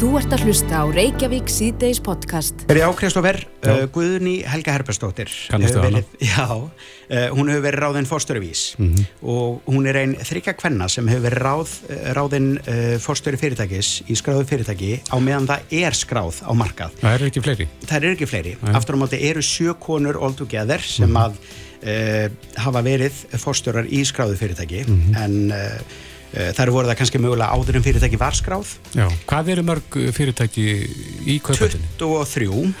Þú ert að hlusta á Reykjavík síðdeis podcast. Er ég ákveðst og verð uh, Guðni Helga Herbersdóttir. Kannastu hana? Já, uh, hún hefur verið ráðinn fórstöruvís Mhm. -hmm. og hún er einn þryggja kvenna sem hefur verið ráð, uh, ráðinn uh, fórstöru fyrirtækis í skráðu fyrirtæki á meðan það er skráð á markað. Það eru ekki fleiri. Það eru ekki fleiri. Aftur á móti eru sjö konur all together sem að uh, hafa verið fórstörar í skráðu fyrirtæki en uh, uh, það eru voruð það kannski mögulega áður en fyrirtæki var skráð. Já. Hvað eru mörg uh, fyrirtæki í kaupöldinni? 23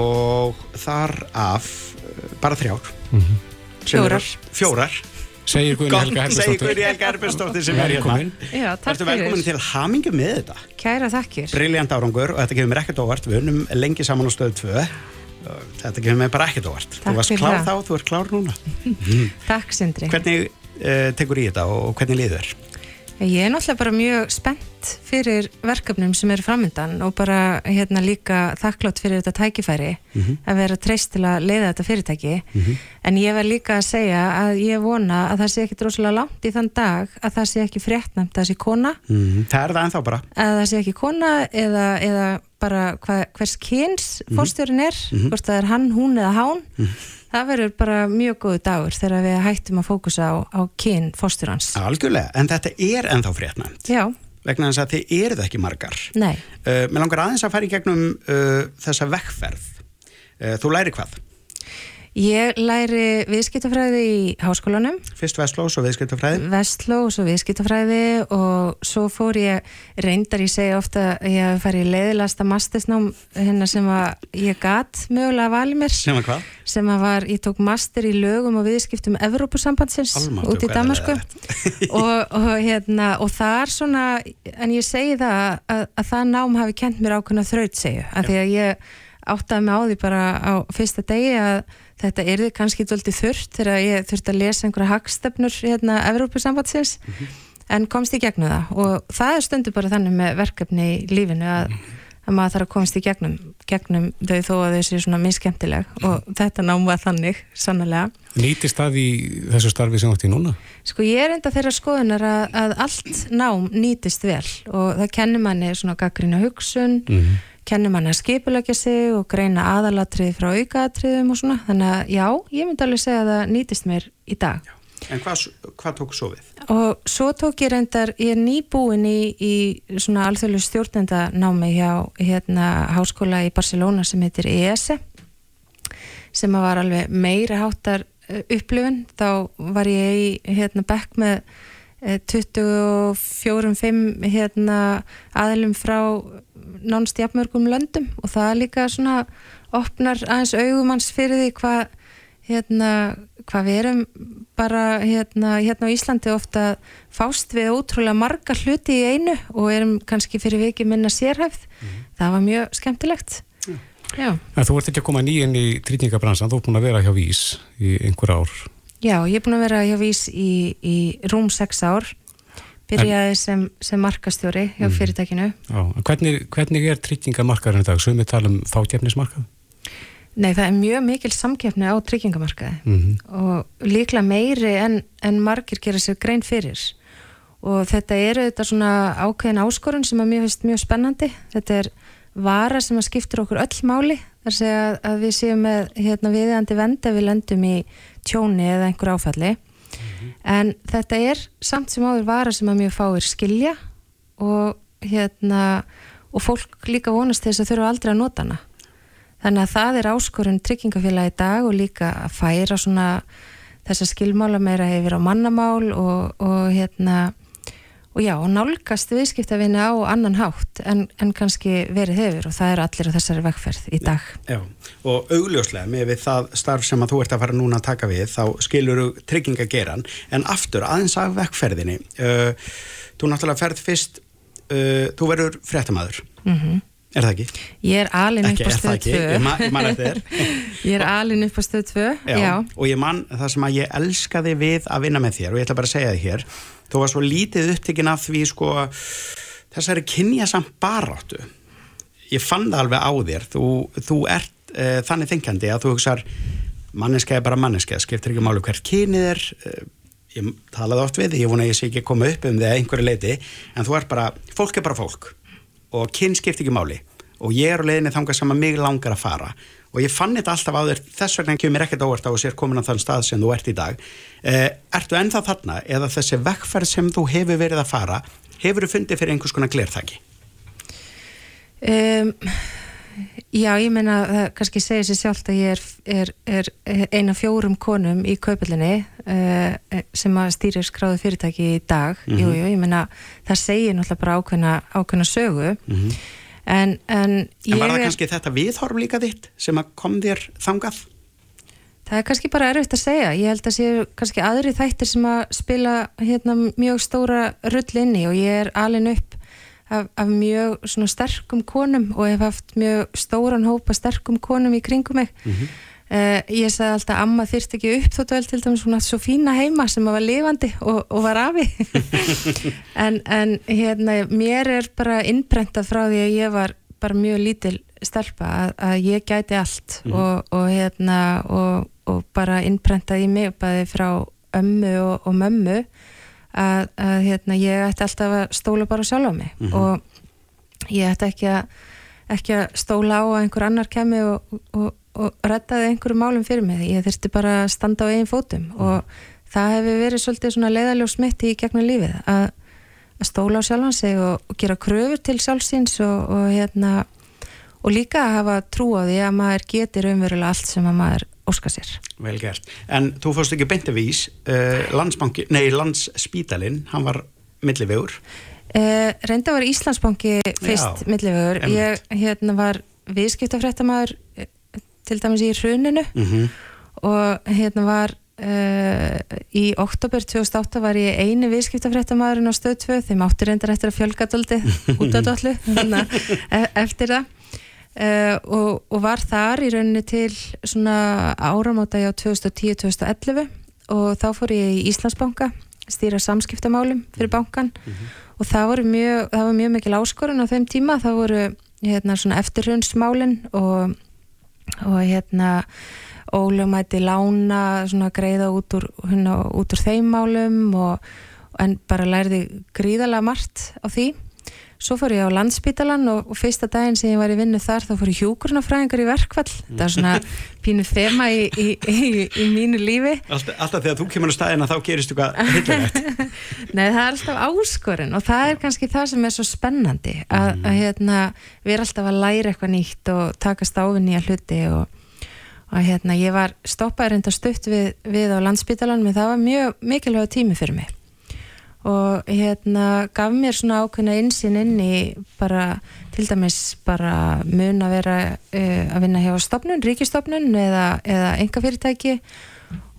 og þar af uh, bara þrjár Sem Fjórar. eru- fjórar Segir Guðni Helga Herbersdóttir sem er hérna Velkomin. Já, takk Ertu velkomin fyrir. til hamingu með þetta Kæra þakkir. Briljant árangur og þetta gefur mér ekkert óvart Við unum lengi saman á stöðu 2 Þetta gefur mér bara ekkert óvart Þú Takk varst fyrir klár það. þá, þú ert klár núna Takk, Sindri. Hvernig tekur í þetta og hvernig líður? Ég er náttúrulega bara mjög spennt fyrir verkefnum sem eru framöndan og bara hérna líka þakklátt fyrir þetta tækifæri að vera treyst til að leiða þetta fyrirtæki. En ég verð líka að segja að ég vona að það sé ekki droslega langt í þann dag að það sé ekki fréttnæmt að það sé kona. Mm, það er það ennþá bara. Að það sé ekki kona eða, eða bara hva, hvers kyns fórstjórin er, hvort það er hann, hún eða hán það verður bara mjög góðu dagur þegar við hættum að fókusa á, á kyn fórstjórans Algjörlega, en þetta er ennþá fréttnæmt. Já, vegna þess að þið eruð ekki margar. Nei. Uh, mér langar aðeins að fara í gegnum uh, þessa vekkferð. Uh, þú læri hvað? Ég læri viðskiptafræði í háskólanum, Fyrst Vestlós og viðskiptafræði. Vestló og svo viðskiptafræði og svo fór ég, reyndar ég segja ofta að ég farið í leiðilasta mastersnám hérna sem að ég gat mögulega vali mér, Sem að hvað? sem að var, ég tók master í lögum og viðskiptum Evrópusambandsins út í Damasku og, og, hérna, og það er svona, en ég segi það að, að það nám hafi kent mér ákveðna þraut segju, af því að ég áttaði mig á því bara á fyrsta degi að þetta erði kannski dóldi þurft þegar ég þurfti að lesa einhverja hagstefnur hérna Evrópusambandsins en komst í gegnum það. Og það er stundu bara þannig með verkefni í lífinu að, að maður þarf að komast í gegnum, gegnum þau þó að þau séu svona miskemmtileg og þetta nám var þannig, sannlega Nýtist það í þessu starfi sem ert í núna? Sko ég er enda þeirra skoðunar að, að allt nám nýtist vel. Og það kennir manni svona gaggrina hugsun, Kennir manni að skipulegja sig og greina aðalatrið frá aukaatriðum og svona, þannig að já, ég myndi alveg segja að það nýtist mér í dag. En hvað, hvað tók svo við? Og svo tók ég reyndar, ég er nýbúin í, í svona alþjóðlu stjórnendanámi hjá hérna háskóla í Barcelona sem heitir ESE sem að var alveg meiri háttar eh, upplifun, þá var ég í hérna bekk með eh, 24-5 hérna aðlum frá nánst jafnmörgum löndum og það líka svona opnar aðeins augumanns fyrir því hvað hérna, hvað við erum bara hérna, hérna á Íslandi ofta fást við ótrúlega marga hluti í einu og erum kannski fyrir viki minna sérhæfð. Það var mjög skemmtilegt. Já, En þú ert ekki að koma nýjinn í tryggingabransan, þú ert búin að vera hjá Vís í einhver ár. já ég er búin að vera hjá Vís í, í rúm 6 ár byrjaði sem, sem markastjóri hjá fyrirtækinu. Já, hvernig, hvernig er tryggingamarkaðurinn í dag? Sumið tala um fákjefnismarkað? Nei, það er mjög mikil samkeppni á tryggingamarkaði. Mm og líklega meiri en, en margir gera sér grein fyrir. Og þetta eru þetta svona ákveðin áskorun sem að mér finnst mjög spennandi. Þetta er vara sem að skiptir okkur öll máli. Þar segja að, við séum með hérna, viðandi vend ef við lendum í tjóni eða einhver áfalli en þetta er samt sem áður vara sem að mjög fáir skilja og hérna og fólk líka vonast þess að þurfa aldrei að nota hana. Þannig að það er áskorun tryggingafélagi í dag og líka að færa svona þessa skilmála meira yfir á mannamál og, og hérna og já, nálgast viðskiptavinni á annan hátt en, en kannski verið hefur og það er allir á þessari vegferð í dag. Já, og augljóslega með við það starf sem að þú ert að fara núna að taka við þá skilur þú tryggingageran. En aftur aðeins af vekkferðinni uh, þú náttúrulega ferð fyrst uh, þú verður fréttamaður. Mm er það ekki? Ég er alin upp á er stöð ekki, 2. ég, ma ég man eftir þér Ég er alin upp á stöð 2, já. Já, og ég man það sem að ég elskaði við að vinna með þér og ég ætla bara að segja þið hér þú var svo lítið upptekinn af því sko þessari kynja samt baráttu ég fann það alveg á þér þú, þú ert uh, þannig þinkandi að þú hugsar manneska er bara manneska, skiptir ekki máli hvert kynið er uh, ég talaði oft við, ég vona að ég sé ekki að koma upp um því að einhverju leiti en þú ert bara, fólk er bara fólk og kyn skipt ekki máli. Og ég er á leiðinni þangað sem að mig langar að fara. Og ég fann þetta alltaf á þér þess vegna kemur ekkert óvart á að sér komin á þann stað sem þú ert í dag. Eh, Ertu ennþá þarna eða þessi vekkferð sem þú hefur verið að fara hefur þú fundið fyrir einhvers konar glerþæki? Um, já, ég meina það kannski segir sér sjálft að ég er, er, er eina fjórum konum í kaupillinni uh, sem að stýrir skráðu fyrirtæki í dag mm -hmm. jú, jú, ég meina það segir náttúrulega bara ákveðna, ákveðna sögu mm -hmm. en, en, en var það kannski þetta viðhorf líka þitt sem að kom þér þangað? Það er kannski bara erfitt að segja ég held að séu kannski aðri þættir sem að spila hérna mjög stóra rull inni og ég er alin upp af, af mjög svona sterkum konum og hef haft mjög stóran hópa sterkum konum í kringum mig mm -hmm. uh, ég sagði alltaf amma þyrst ekki upp þóttu vel til dæmis svona svo fína heima sem var lifandi og, og var afi en, en hérna mér er bara innbrentað frá því að ég var bara mjög lítil stelpa að, að ég gæti allt mm -hmm. og, og hérna og, og bara innbrentað í mig bæði frá ömmu og mömmu að, að hérna, ég ætti alltaf að stóla bara sjálf á mig mm -hmm. og ég ætti ekki að, ekki að stóla á að einhver annar kemi og, og, og rettaði einhverju málum fyrir mig ég þurfti bara að standa á eigin fótum -hmm. og það hefur verið svolítið svona leiðaljó smitti í gegnum lífið að, að stóla á sjálfan sig og, og gera kröfur til sjálfsins og hérna og líka að hafa trú á því að maður getur umverulega allt sem að maður óska sér. Vel gert. En þú fórst ekki beintavís, uh, landsbanki, nei landsspítalinn, hann var millivegur? Uh, reynda var Íslandsbanki fyrst millivegur. Ég hérna var viðskiptafrættamæður eh, til dæmis í hruninu mm -hmm. og hérna var uh, í oktober 2008 var ég eini viðskiptafrættamæðurinn á stöð 2 þeim áttur reyndar eftir að fjölgadöldi út á dollu e-, eftir það Uh, og, og var þar í rauninni til svona áramáta á 2010-2011 og þá fór ég í Íslandsbanka stýra samskiptamálum fyrir bankan mm -hmm. og það voru mjög, það var mjög mikil áskorun á þeim tíma, það voru hérna svona eftirhundsmálin og, og hérna ólögmæti lána svona greiða út úr, hérna, út úr þeim málum og en bara læriði gríðalega margt á því Svo fór ég á landsbítalan og, og fyrsta daginn sem ég var í vinnu þar þá fór ég hjókurnafræðingar í verkvall. Það er svona pínu þema í, í, í, í mínu lífi. Alltaf, alltaf þegar þú kemur á staðina þá gerist þú hvað hittilegt. Nei það er alltaf áskorinn og það er kannski það sem er svo spennandi að, mm. að hérna, við erum alltaf að læra eitthvað nýtt og taka stáfinn í að hluti og, og hérna, ég var stoppaði reynda stutt við, við á landsbítalan men það var mjög mikilvæg tími fyrir mig og hérna gaf mér svona ákveðna einsinn inn í bara til dæmis bara mun að vera uh, að vinna hjá stopnun, ríkistofnun eða, eða enga fyrirtæki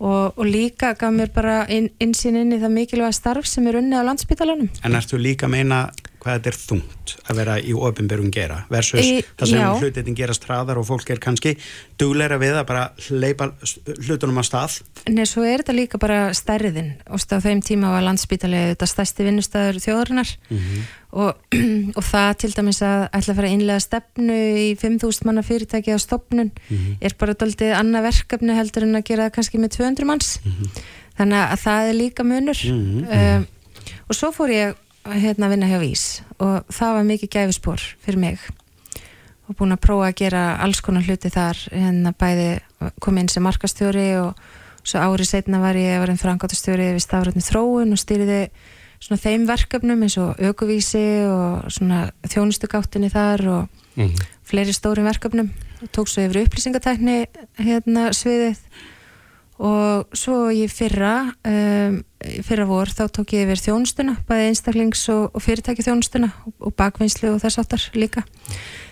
og, og líka gaf mér bara einsinn inn í það mikilvæga starf sem er unni á landsbytalanum. En ertu líka meina hvað þetta er þungt að vera í ofinberum gera versus e, það sem hlutin gerast hraðar og fólk er kannski dugleira við að bara hleypa hlutunum á stað. Nei, svo er þetta líka bara stærðin? Og á þeim tíma var landsbítalið þetta stærsti vinnustæður þjóðarinnar. Mm -hmm. og, og það til dæmis að ætla að fara að innlega stefnu í 5.000 manna fyrirtæki á stopnun mm -hmm. er bara doldið annað verkefni heldur en að gera það kannski með 200 manns. Mm -hmm. þannig að það er líka munur. Um, og svo fór ég hérna að vinna hjá Vís. Og það var mikið gæfispor fyrir mig. Og búin að prófa að gera alls konar hluti þar hérna bæði kom inn sem markastjóri og svo árið setna var ég var einn frangátastjóri við stafrætni þróun og stýriði svona þeim verkefnum eins og aukuvísi og svona þjónustugáttinni þar og mm -hmm. fleiri stóri verkefnum. Og tók svo yfir upplýsingatækni hérna sviðið og svo ég fyrra um, fyrra vor þá tók ég yfir þjónustuna bæði einstaklings og, og fyrirtæki þjónustuna og, bakvinnslu og þess áttar líka.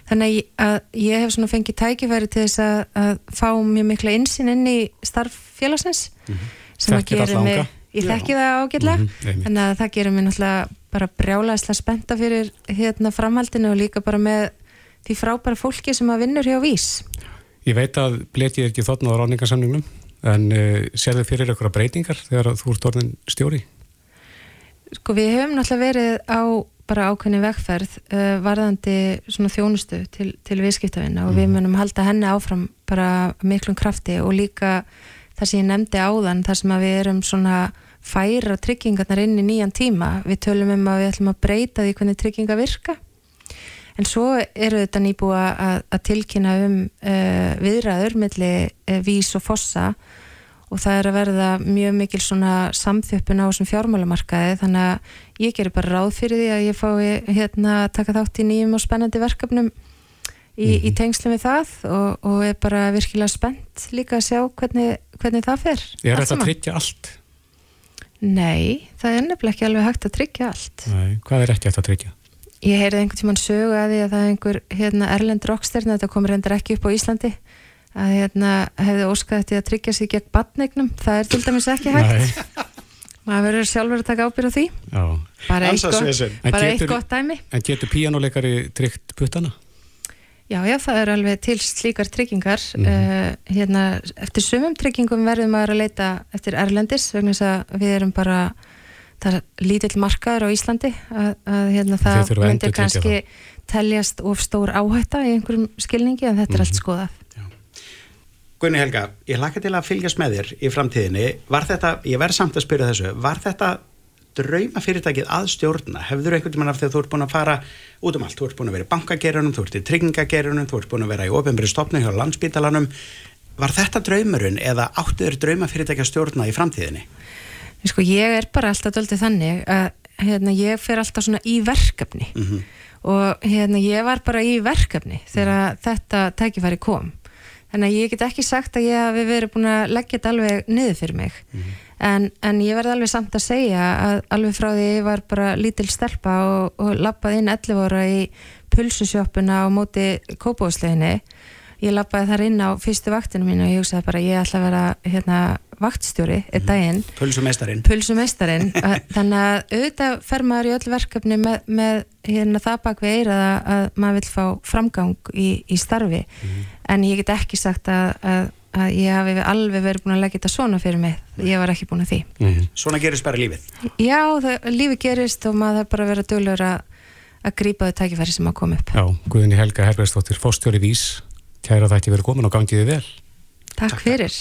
Þannig að ég hef svona fengið tækifæri til þess að, að fá mjög mikla insinn inn í starf félagsins mm -hmm. sem að gera mig ég þekki það ágjörlega mm -hmm. þannig að það gerir mér náttúrulega bara brjálaðislega spenta fyrir hérna framhaldinu og líka bara með því frábæra fólki sem að vinnur hjá vís. Ég veit að bleti ekki þóttn á ráningarsamningnum En uh, sér þið fyrir eitthvað breytingar þegar þú ert orðin stjóri? Sko við hefum náttúrulega verið á bara ákveðni vegferð uh, varðandi svona þjónustu til, til viðskiptavinna og mm. við mhm. munum halda henni áfram bara miklum krafti og líka það sem ég nefndi áðan þar sem að við erum svona færa tryggingarnar inn í nýjan tíma við tölum um að við ætlum að breyta því hvernig trygginga virka en svo eru þetta nýbúa að, að tilkynna um uh, viðræður millir uh, vís og fossa og það er að verða mjög mikil svona samþjöppun á þessum fjármálamarkaði þannig að ég gerir bara ráð fyrir því að ég fái hérna að taka þátt í nýjum og spennandi verkefnum í, mm -hmm. í tengslu með það og, og er bara virkilega spennt líka að sjá hvernig, hvernig það fer Er þetta að tryggja allt? Nei, það er nefnilega ekki alveg hægt að tryggja allt Nei, hvað er ekki hægt að tryggja? Ég heyrði einhvern tíman sögu að því að það er einhver hérna, erlend rockstern, þetta komur reyndar ekki upp á Íslandi að hérna hefði óskað þetta að tryggja sig gegn badnegnum, það er til dæmis ekki hægt. Maður verður sjálfur að taka ábyrð á því. Já. bara eitt gott, bara eitt gott dæmi. En getur píjánuleikari tryggt puttana? Já, já, það er alveg til slíkar tryggingar. Mm -hmm. uh, hérna, eftir sumum tryggingum verðum maður að leita eftir Erlendis, vegna þess að við erum bara það er lítill markaður á Íslandi að, að hérna, það myndir kannski það. teljast of stór áhætta í einhverjum skilningi en þetta mm -hmm. er allt mhm. skoðað Gunni Helga, ég hlakka til að fylgjast með þér í framtíðinni. Var þetta, ég verð samt að spyrja þessu, var þetta drauma fyrirtækið að stjórna? Hefur einhvern veginn af því að þú ert búin að fara út um allt? Þú ert búin að vera í bankagerunum, þú ert í tryggingagerunum, þú ert búin að vera í ofenbæri stopni hjá landsbítalanum. Var þetta draumurinn eða áttu þér drauma fyrirtækið að stjórna í framtíðinni? Sko ég er bara alltaf doldið þannig að hérna, ég fer alltaf svona í verkefni mm -hmm. og hérna, ég var bara í verkefni þegar þetta tækifæri kom Þannig að ég get ekki sagt að ég hafi verið búin að leggja þetta alveg niður fyrir mig. Mm -hmm. en, en ég verði alveg samt að segja að alveg frá því ég var bara lítil stelpa og, og lappaði inn 11 óra í pulsusjóppuna á móti kópáðsleginni. Ég lappaði þar inn á fyrstu vaktinu mín og ég hugsaði bara ég ætla að vera hérna, vaktstjóri einn mhm. daginn. Pulsumeistarin. Pulsumeistarin. Þannig að auðvitað fer maður í öll verkefni með, með hérna, það bak við eirað að maður vil fá framgang í, í starfi. Mm -hmm en ég get ekki sagt að, að, að ég hafi alveg verið búin að leggja þetta svona fyrir mig, ég var ekki búin að því mm -hmm. Svona gerist bara lífið? Já, það, lífið gerist og maður þarf bara að vera dölur að, að grípa þau tækifæri sem að koma upp Já, Guðinni Helga Herbergsdóttir, fórstjóri Vís Kæra þætti verið komin og gangiði vel Takk, Takk fyrir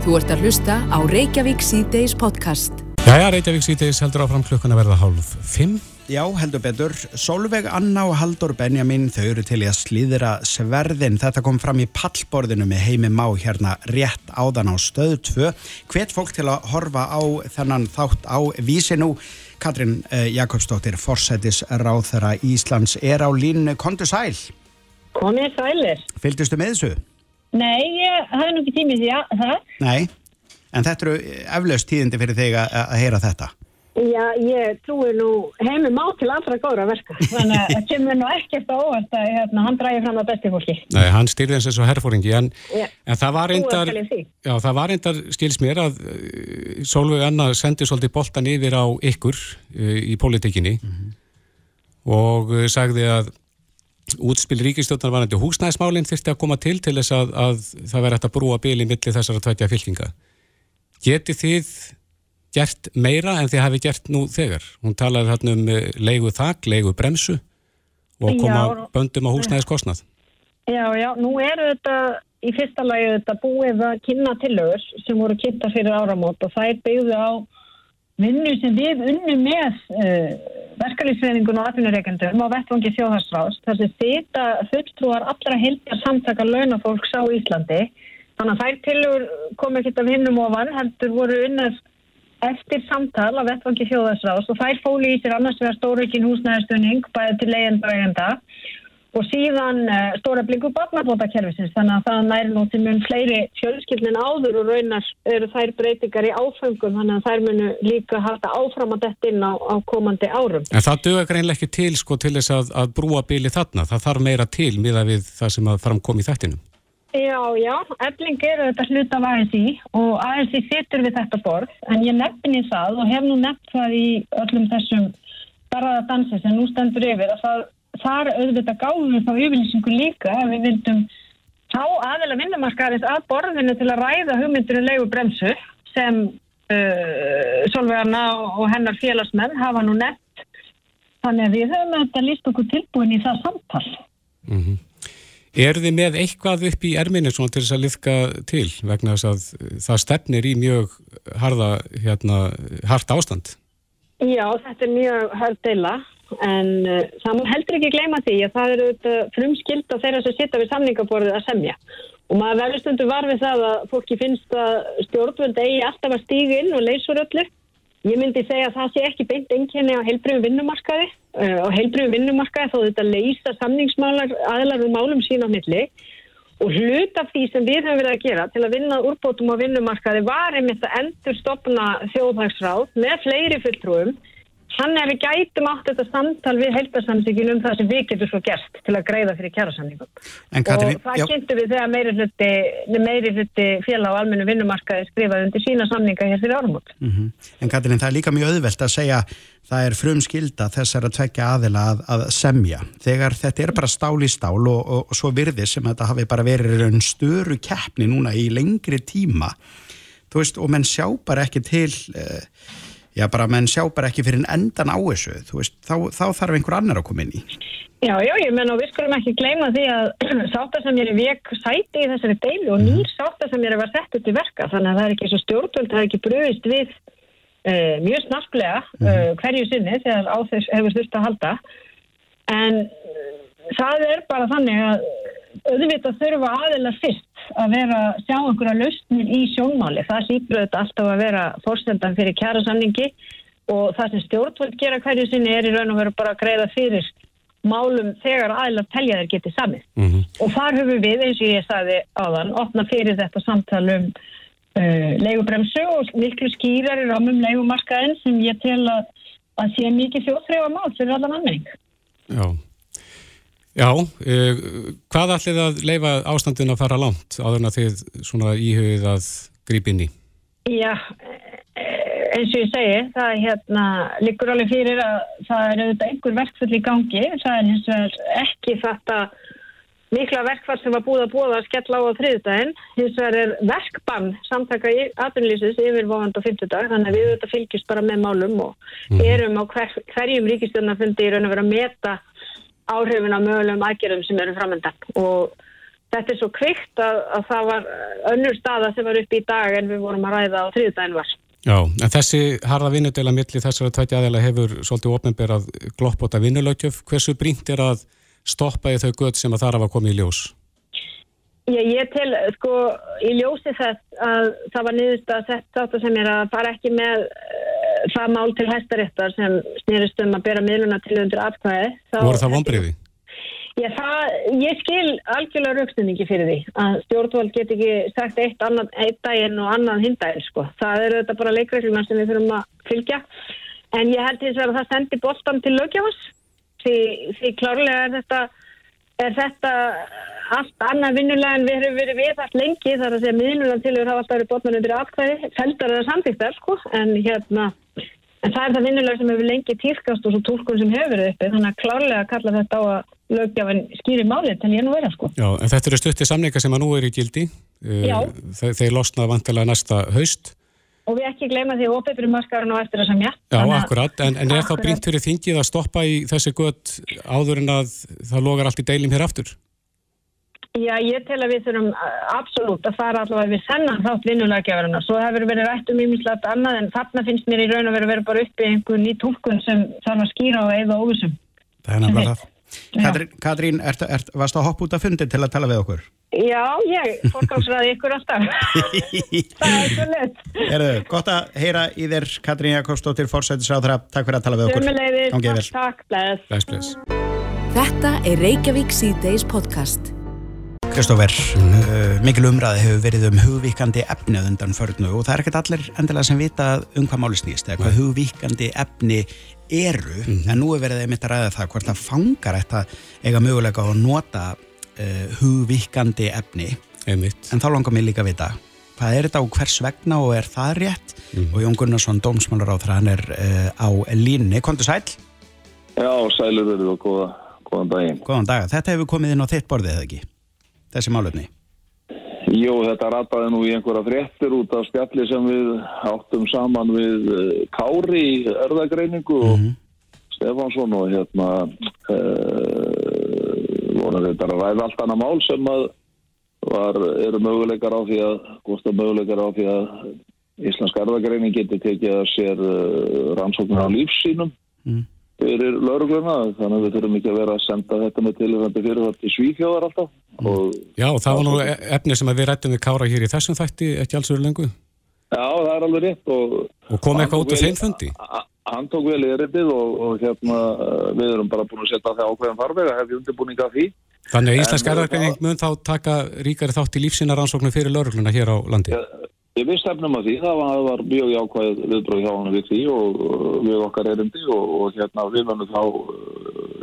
Þú ert að hlusta á Reykjavík C-Days podcast Jæja, Reykjavík C-Days heldur áfram klukkan að verða hálf 5 Já, heldur betur. Solveig Anna og Haldur Benjamin, þau eru til í að slíðra sverðin. Þetta kom fram í pallborðinu með heimi má hérna rétt áðan á stöðu 2. Hvet fólk til að horfa á þennan þátt á vísinu. Katrin eh, Jakobsdóttir, forsætis ráþara Íslands, er á línu kontu sæl. Komið sælir. Fylgdustu með þessu? Nei, ég hafði nú ekki tímið því að það. Nei, en þetta eru eflaust tíðindi fyrir þig að heyra þetta. Já, ég trúi nú heimum á til allra góðra verka þannig að það kemur nú ekkert á óvart að hérna, hann dræði fram að besti fólki Nei, hann styrði eins og svo herrfóringi en, en það var reyndar já, það var reyndar, skils mér að uh, Solveig Anna sendi svolítið boltan yfir á ykkur uh, í pólitíkinni mm -hmm. og uh, sagði að útspil ríkistjóðnar var nætti húsnæðismálinn þurfti að koma til til þess að, að það verði hægt að brúa bíli millir þessara tvætja fylkinga Geti þið gert meira en þið hafi gert nú þegar. Hún talaði þarna um eh, leigu þak, leigu bremsu og koma já, böndum á húsnæðiskostnað. Já, já, nú eru þetta í fyrsta lagi þetta búið að kynna tillögur sem voru kynnta fyrir áramót og það er byggðu á vinnu sem við unnum með uh, eh, verkefliðsveiningun og atvinnureikendum á vettvangi þjóðharsrást þar sem þetta fulltrúar allra heldjar samtaka launafólks á Íslandi. Þannig að þær tillögur kom ekki af hinnum ofan heldur voru unnast eftir samtal af vettvangi þjóðarsráðs og þær fóli í sér annars vegar stóraukin húsnæðarstunning bæði til leiðenda og eigenda og síðan uh, stóra blingu barnabótakerfisins þannig að það næri nú til mun fleiri fjölskyldin áður og raunar eru þær breytingar í áfengum þannig að þær munu líka halda áfram að detta inn á, á komandi árum. En það dögur greinlega ekki til sko til þess að, að brúa bíli þarna, það þarf meira til miða við það sem að framkom í þættinum. Já, já, efling eru þetta hlut af ASI og ASI sittur við þetta borð en ég nefnir það og hef nú nefnt það í öllum þessum barraða dansi sem nú stendur yfir að það þar auðvitað gáðum við þá yfirlýsingu líka að við vildum þá aðeila vinnumarkaðis að borðinu til að ræða hugmyndinu leiðu bremsu sem uh, Solveigana og hennar félagsmenn hafa nú nefnt þannig að við höfum þetta líst okkur tilbúin í það samtal. Mhm. Mm Er þið með eitthvað upp í erminni til þess að liðka til vegna þess að það stefnir í mjög harða, hérna, hardt ástand? Já, þetta er mjög hörð deila en uh, það heldur ekki gleyma því að það eru frumskild á þeirra sem sitta við samningaborðið að semja. Og maður verður stundu var við það að fólki finnst að stjórnvöld eigi alltaf að stígu inn og leysur öllu. Ég myndi segja að það sé ekki beint enginni á heilbriðum vinnumarkaði uh, á heilbriðum vinnumarkaði þó þetta leysa samningsmálar aðlar úr málum sín á milli. Og hlut af því sem við höfum verið að gera til að vinna úrbótum á vinnumarkaði var einmitt að endur stopna þjóðhagsráð með fleiri fulltrúum Þannig að við gætum átt þetta samtal við heildarsamsíkinu um það sem við getum svo gert til að greiða fyrir kjærasamningum. Og það kynntu við þegar meiri hluti, meiri hluti félag á almennu vinnumarkaði skrifaði undir sína samninga hér fyrir árumot. Mm -hmm. En Katrín, það er líka mjög auðvelt að segja það er frumskilda þessar að tvekja aðila að, að semja. Þegar þetta er bara stál í stál og, og, og svo virði sem þetta hafi bara verið einn störu keppni núna í lengri tíma, þú veist, og menn sjá bara ekki til... Uh, já bara menn sjá bara ekki fyrir endan á þessu, veist, þá, þá þarf einhver annar að koma inn í. Já, já, ég menn og við skulum ekki gleyma því að sáttasamjari vek sæti í þessari deilu og nýr sáttasamjari var sett upp í verka þannig að það er ekki svo stjórnvöld, það er ekki bröðist við uh, mjög snarklega uh, hverju sinni þegar á þess hefur þurft að halda. En uh, það er bara þannig að auðvitað þurfa aðeins fyrst að vera sjá einhverja lausnir í sjónmáli. Það sýpur auðvitað alltaf að vera fórstendan fyrir kjæra samningi og það sem stjórnvöld gera hverju sinni er í raun og veru bara að greiða fyrir málum þegar aðeins telja þeir getið samið. Mm -hmm. Og þar höfum við, eins og ég sagði áðan, opna fyrir þetta samtalum uh, leigubremsu og miklu skýrar í ramum leigumarkaðin sem ég tel að, að sé mikið þjóðfrega mál fyrir allan anmenning. Já. Já, uh, hvað ætlið að leifa ástandin að fara langt áður en að þið svona íhugið að grípa inn í? Já, eins og ég segi, það er hérna, líkur alveg fyrir að það er auðvitað einhver verkfall í gangi, það er hins vegar ekki þetta mikla verkfall sem var búið að búið að skella á á þriðdægin, hins vegar er verkbann samtaka í aðunlýsins yfirvofand á fymtudag, þannig að við auðvitað fylgjast bara með málum og mm. erum á hver, hverjum ríkistjórnafundi í raun að vera að meta áhrifin á mögulegum aðgerðum sem eru framöndan og þetta er svo kvikt að, að það var önnur staða sem var upp í dag en við vorum að ræða á þriðdægin var. Já, en þessi harða vinnudela milli þessara tvætja aðeila hefur svolítið ofnbærað gloppóta vinnulögjöf. Hversu brínt er að stoppa í þau göð sem að þar hafa komið í ljós? Já, ég til, sko, í ljósi þess að það var niðurst að þetta sem er að fara ekki með það mál til hæstaréttar sem snýrist um að bera miðluna til undir atkvæði. Voru það vonbreiði? Já, það, ég skil algjörlega raukstunningi fyrir því að stjórnvald get ekki sagt eitt, annað, eitt daginn og annað hindaginn, sko. Það eru þetta bara leikregluna sem við þurfum að fylgja. En ég held og að það sendi bóttan til lögjafans. Því, því klárlega er þetta, er þetta allt annað vinnulega en við höfum verið við allt lengi þar að segja miðlunan til að hafa alltaf verið botnan undir atkvæði, feldar eða samtíktar, sko. En hérna En það er það vinnulega sem hefur lengi týrkast og svo tólkun sem hefur verið uppi, þannig að klárlega kalla þetta á að lögjafan skýri málið til ég nú vera sko. Já, en þetta eru stuttið samleika sem að nú er í gildi. Eh, Já. Þeir, þeir losna vantilega næsta haust. Og við ekki gleyma því ópið fyrir maskarinn og eftir þess að mjö. Já, akkurat, en, en er þá brínt fyrir þingið að stoppa í þessi gött áður en að það logar allt í deilum hér aftur? Já, ég tel að við þurfum uh, absolutt að fara allavega við sennan þátt vinnulegjafarina. Svo hefur verið rætt um ímislegt annað en þarna finnst mér í raun að vera verið bara uppi einhvern ný tólkun sem þarf að skýra og eða óvissum. Það er nefnilega það. Katrín, Katrín ert, ert, varst það að hoppa út af fundi til að tala við okkur? Já, ég fórkámsraði ykkur alltaf. það er svo lett. Erðu, gott að heyra í þér Katrín Jakobsdóttir, fórsættisráðra. Takk fyrir að tala við okkur. Takk, bless. Bless, bless. Þetta er Reykjavík C-Days podcast. Kristófer, uh, mikil umræði hefur verið um hugvíkandi efni undan förnu og það er ekkert allir endilega sem vita um hvað máli snýst eða hvað hugvíkandi efni eru mm -hmm. en nú er verið einmitt að ræða það hvort það fangar þetta eiga mögulega að nota uh, hugvíkandi efni einmitt. en þá langar mér líka að vita hvað er þetta og hvers vegna og er það rétt mm -hmm. og Jón Gunnarsson, dómsmálur á það hann er uh, á línni, kontur sæl? Já, sælur verið og góða, góðan daginn Góðan dag, þetta hefur komið inn á þitt borðið eða ekki? Þessi málöfni? Jú, þetta rataði nú í einhverja fréttir út af spjalli sem við áttum saman við eh, Kári í örðagreiningu og mm -hmm. Stefansson og hérna uh, voru þetta að ræða allt annað mál sem að var, eru möguleikar á því að góðst að möguleikar á því að Íslensk erðagreining getur tekið að sér uh, rannsóknar á lífsínum mm. Fyrir laurugluna þannig að við þurfum ekki að vera að senda þetta með tilvægandi fyrir þetta í svíþjóðar alltaf mm. og Já, það var nú e- efni sem við rættum við Kára hér í þessum þætti ekki alls verið lengu Já, það er alveg rétt Og, og kom eitthvað út af þeim fundi? Hann tók vel erindið og, og hérna við erum bara búin að setja það ákveðan farvega hefði undirbúninga af því Þannig að Íslensk erðargreining mun þá taka ríkari þátt í lífsinarannsóknu fyrir laurugluna hér á landi? Ja, við stefnum að því, það var, var mjög jákvæð viðbröð hjá hann við því og við okkar erindi og, og hérna við vannum þá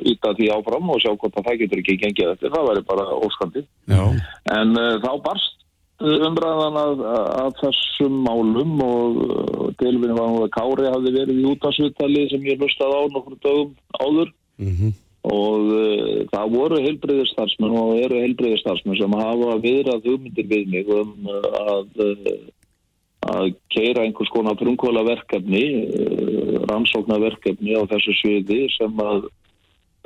íta uh, því áfram og sjá hvort að það getur ekki gengið eftir, það væri bara óskandi. Já. En uh, þá barst umræðan að, að þessum málum og uh, tilvinni var að Kári hafi verið í útasvittali sem ég lustaði á nokkur dögum áður mm -hmm. og uh, það voru heilbreyðistarsmenn og eru heilbreyðistarsmenn sem hafa viðrað hugmyndir við mig um uh, að uh, að keira einhvers konar frumkvöla verkefni, eh, rannsóknarverkefni á þessu sviði sem að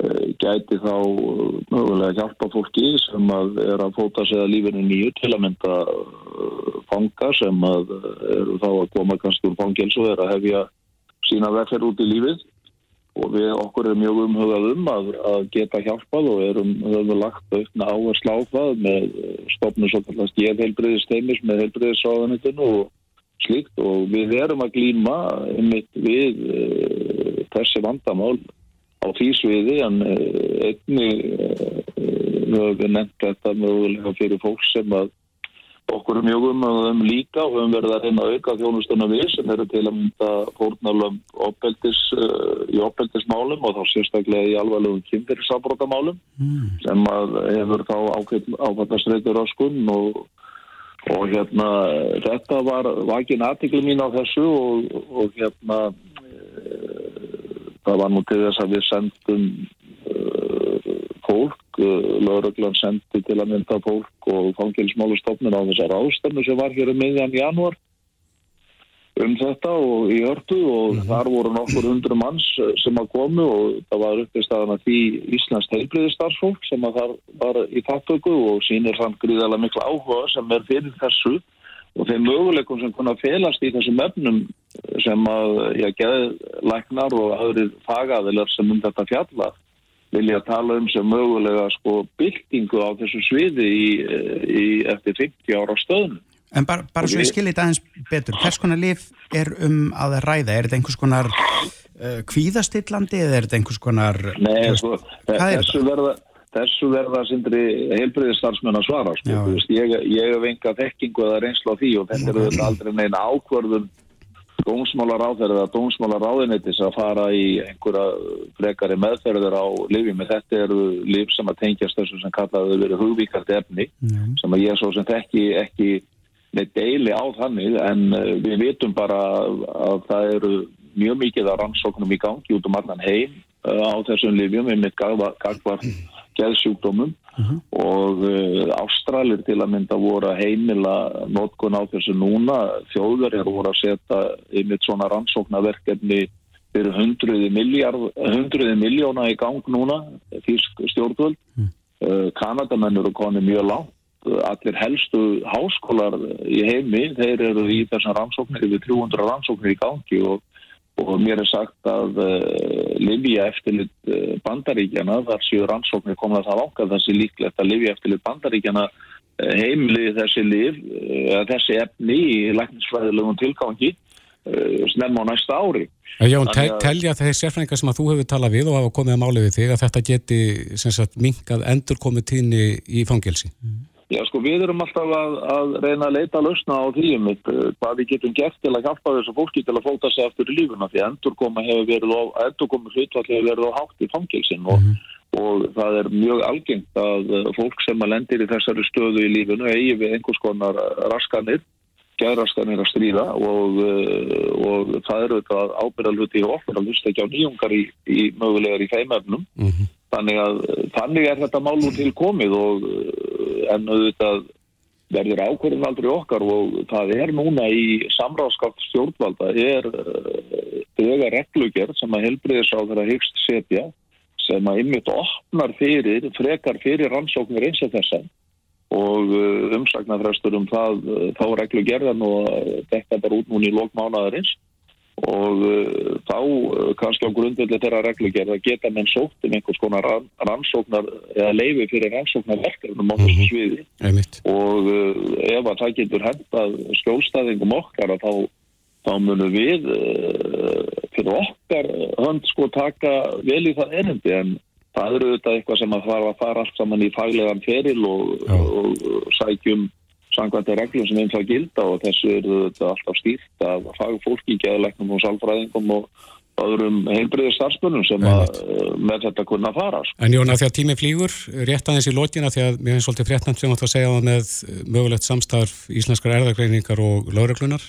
eh, gæti þá mögulega hjálpa fólki sem að er að fóta sig að lífinu nýju til að mynda eh, fanga sem að eru þá að koma kannski úr fangils og er að hefja sína vekfer út í lífið. Og við okkur erum mjög umhugað um að, að geta hjálpað og erum, höfum lagt aukna á það með stofnum svo kallast ég heilbriðisteimis með heilbriðisráðanitinu og slíkt og við erum að glýma við uh, þessi vandamál á því sviði en uh, einni uh, höfum við nefnt þetta mögulega fyrir fólk sem að okkur er mjög um, um líka og höfum verið að reyna að auka þjónustunum við sem eru til að mynda fórnalum í opbeldismálum og þá sérstaklega í alvarlegum kynfyrirsafbrótamálum mm. sem að hefur þá áfættastreitur á skunn og og hérna þetta var vakin aðtikli mín á þessu og, og hérna e, það var nú til þess að við sendum e, fólk, e, lauruglan sendi til að mynda fólk og fangilsmálustofnun á þessar ástæmmu sem var hér um miðjan januar um þetta og í hörtu og mm -hmm. þar voru nokkur hundru manns eh, sem að komu og það var uppist að því Íslands heilbriðistarfsfólk sem að það var í tattöku og sínir samt gríðarlega miklu áhuga sem er fyrir þessu og þeim möguleikum sem konar felast í þessum efnum sem að ég geði læknar og aðrir fagaðilar sem um þetta fjalla vilja tala um sem mögulega sko byltingu á þessu sviði í, eh, í eftir 50 ára stöðnum. En bara, bara svo ég skilir þetta aðeins betur, hvers konar lif er um að ræða? Er þetta einhvers konar uh, kvíðastillandi eða er þetta einhvers konar... Nei, sko, þessu verða, þessu verða sindri heilbriðistarsmenn að svara. Sko. Veist, ég, ég hef enga þekkingu eða reynslu á því og þetta er aldrei neina ákvörðun dómsmálar áþærið eða dómsmálar áðinnitis að fara í einhverja frekari meðferðir á lifjum. Þetta eru lif sem að tengjast þessu sem kallaði verið hugvíkart efni mm. sem að ég svo sem þekki ekki með deili á þannig en eh, við vitum bara að það eru mjög mikið að rannsóknum í gangi út um allan heim eh, á þessum livjum með gagvar geðsjúkdómum uh mhm. -huh. og uh, Ástralir til að mynda voru að heimila notkun á þessu núna þjóður er voru að setja einmitt svona rannsóknarverkefni fyrir hundruði miljóna í gang núna fyrst stjórnvöld uh -huh. uh, Kanadamenn eru konið mjög lágt allir helstu háskólar í heimi, þeir eru í þessar rannsóknir yfir 300 rannsóknir í gangi og, og mér er sagt að uh, eh, Livja eftirlit uh, bandaríkjana, þar séu rannsóknir komað það ákvað þessi líklegt að Livja eftirlit bandaríkjana uh, eh, heimli þessi liv, þessi efni í læknisfræðilegum tilgangi snemma á næsta ári. Jón, tel, telja þeir sérfræðingar sem að þú hefur talað við og hafa komið að máli við þig að þetta geti sagt, minkað endur komið tíðni í fangelsi? Mm. Já sko við erum alltaf að, að reyna að leita að lausna á því um hvað við getum gert til að hjálpa þessu fólki til að fóta sig aftur í lífuna því endurkoma hefur verið á, endurkomi hlutfall hefur verið á hátt í fangilsin og, mm og það er mjög algengt að fólk sem að lendir í þessari stöðu í lífunu eigi við einhvers konar raskanir, gerðraskanir að stríða og, og það eru þetta ábyrðalhuti og okkur að hlusta ekki á nýjungar í, í mögulegar í feimöfnum mm -hmm. Þannig að þannig er þetta málu til komið og en auðvitað verður ákverðin aldrei okkar og það er núna í samráðskátt stjórnvalda er döga uh, reglugjörð sem að helbriðisáður að hyggst setja sem að ymmit opnar fyrir, frekar fyrir rannsóknir eins og þessa og uh, umsagnarfrestur um það uh, þá reglugjörðan og þetta bara út núni í lókmánaðarins og þá kannski á grundveldi þeirra reglugjörð að geta menn sótt um einhvers konar rannsóknar eða leifi fyrir rannsóknarverkefnum á þessu sviði. Mm -hmm. og uh, ef að það getur hendað skjólstæðingum okkar að þá, þá munum við fyrir okkar hönd sko taka vel í það erindi. En það eru auðvitað eitthvað sem að fara að fara allt saman í faglegan feril og, og, sækjum sangvæntið reglum sem einn það gilda og þessu eru þetta alltaf stýrt að fagu fólki, geðleiknum og sálfræðingum og öðrum heilbriðir starfsmunum sem að, eh, með þetta kunna fara. Sko. En Jón, að því að tími flýgur, rétt aðeins í lókina því að mér finnst svolítið fréttnæmt sem átt að segja það með mögulegt samstarf íslenskar erðagreiningar og lauruglunar.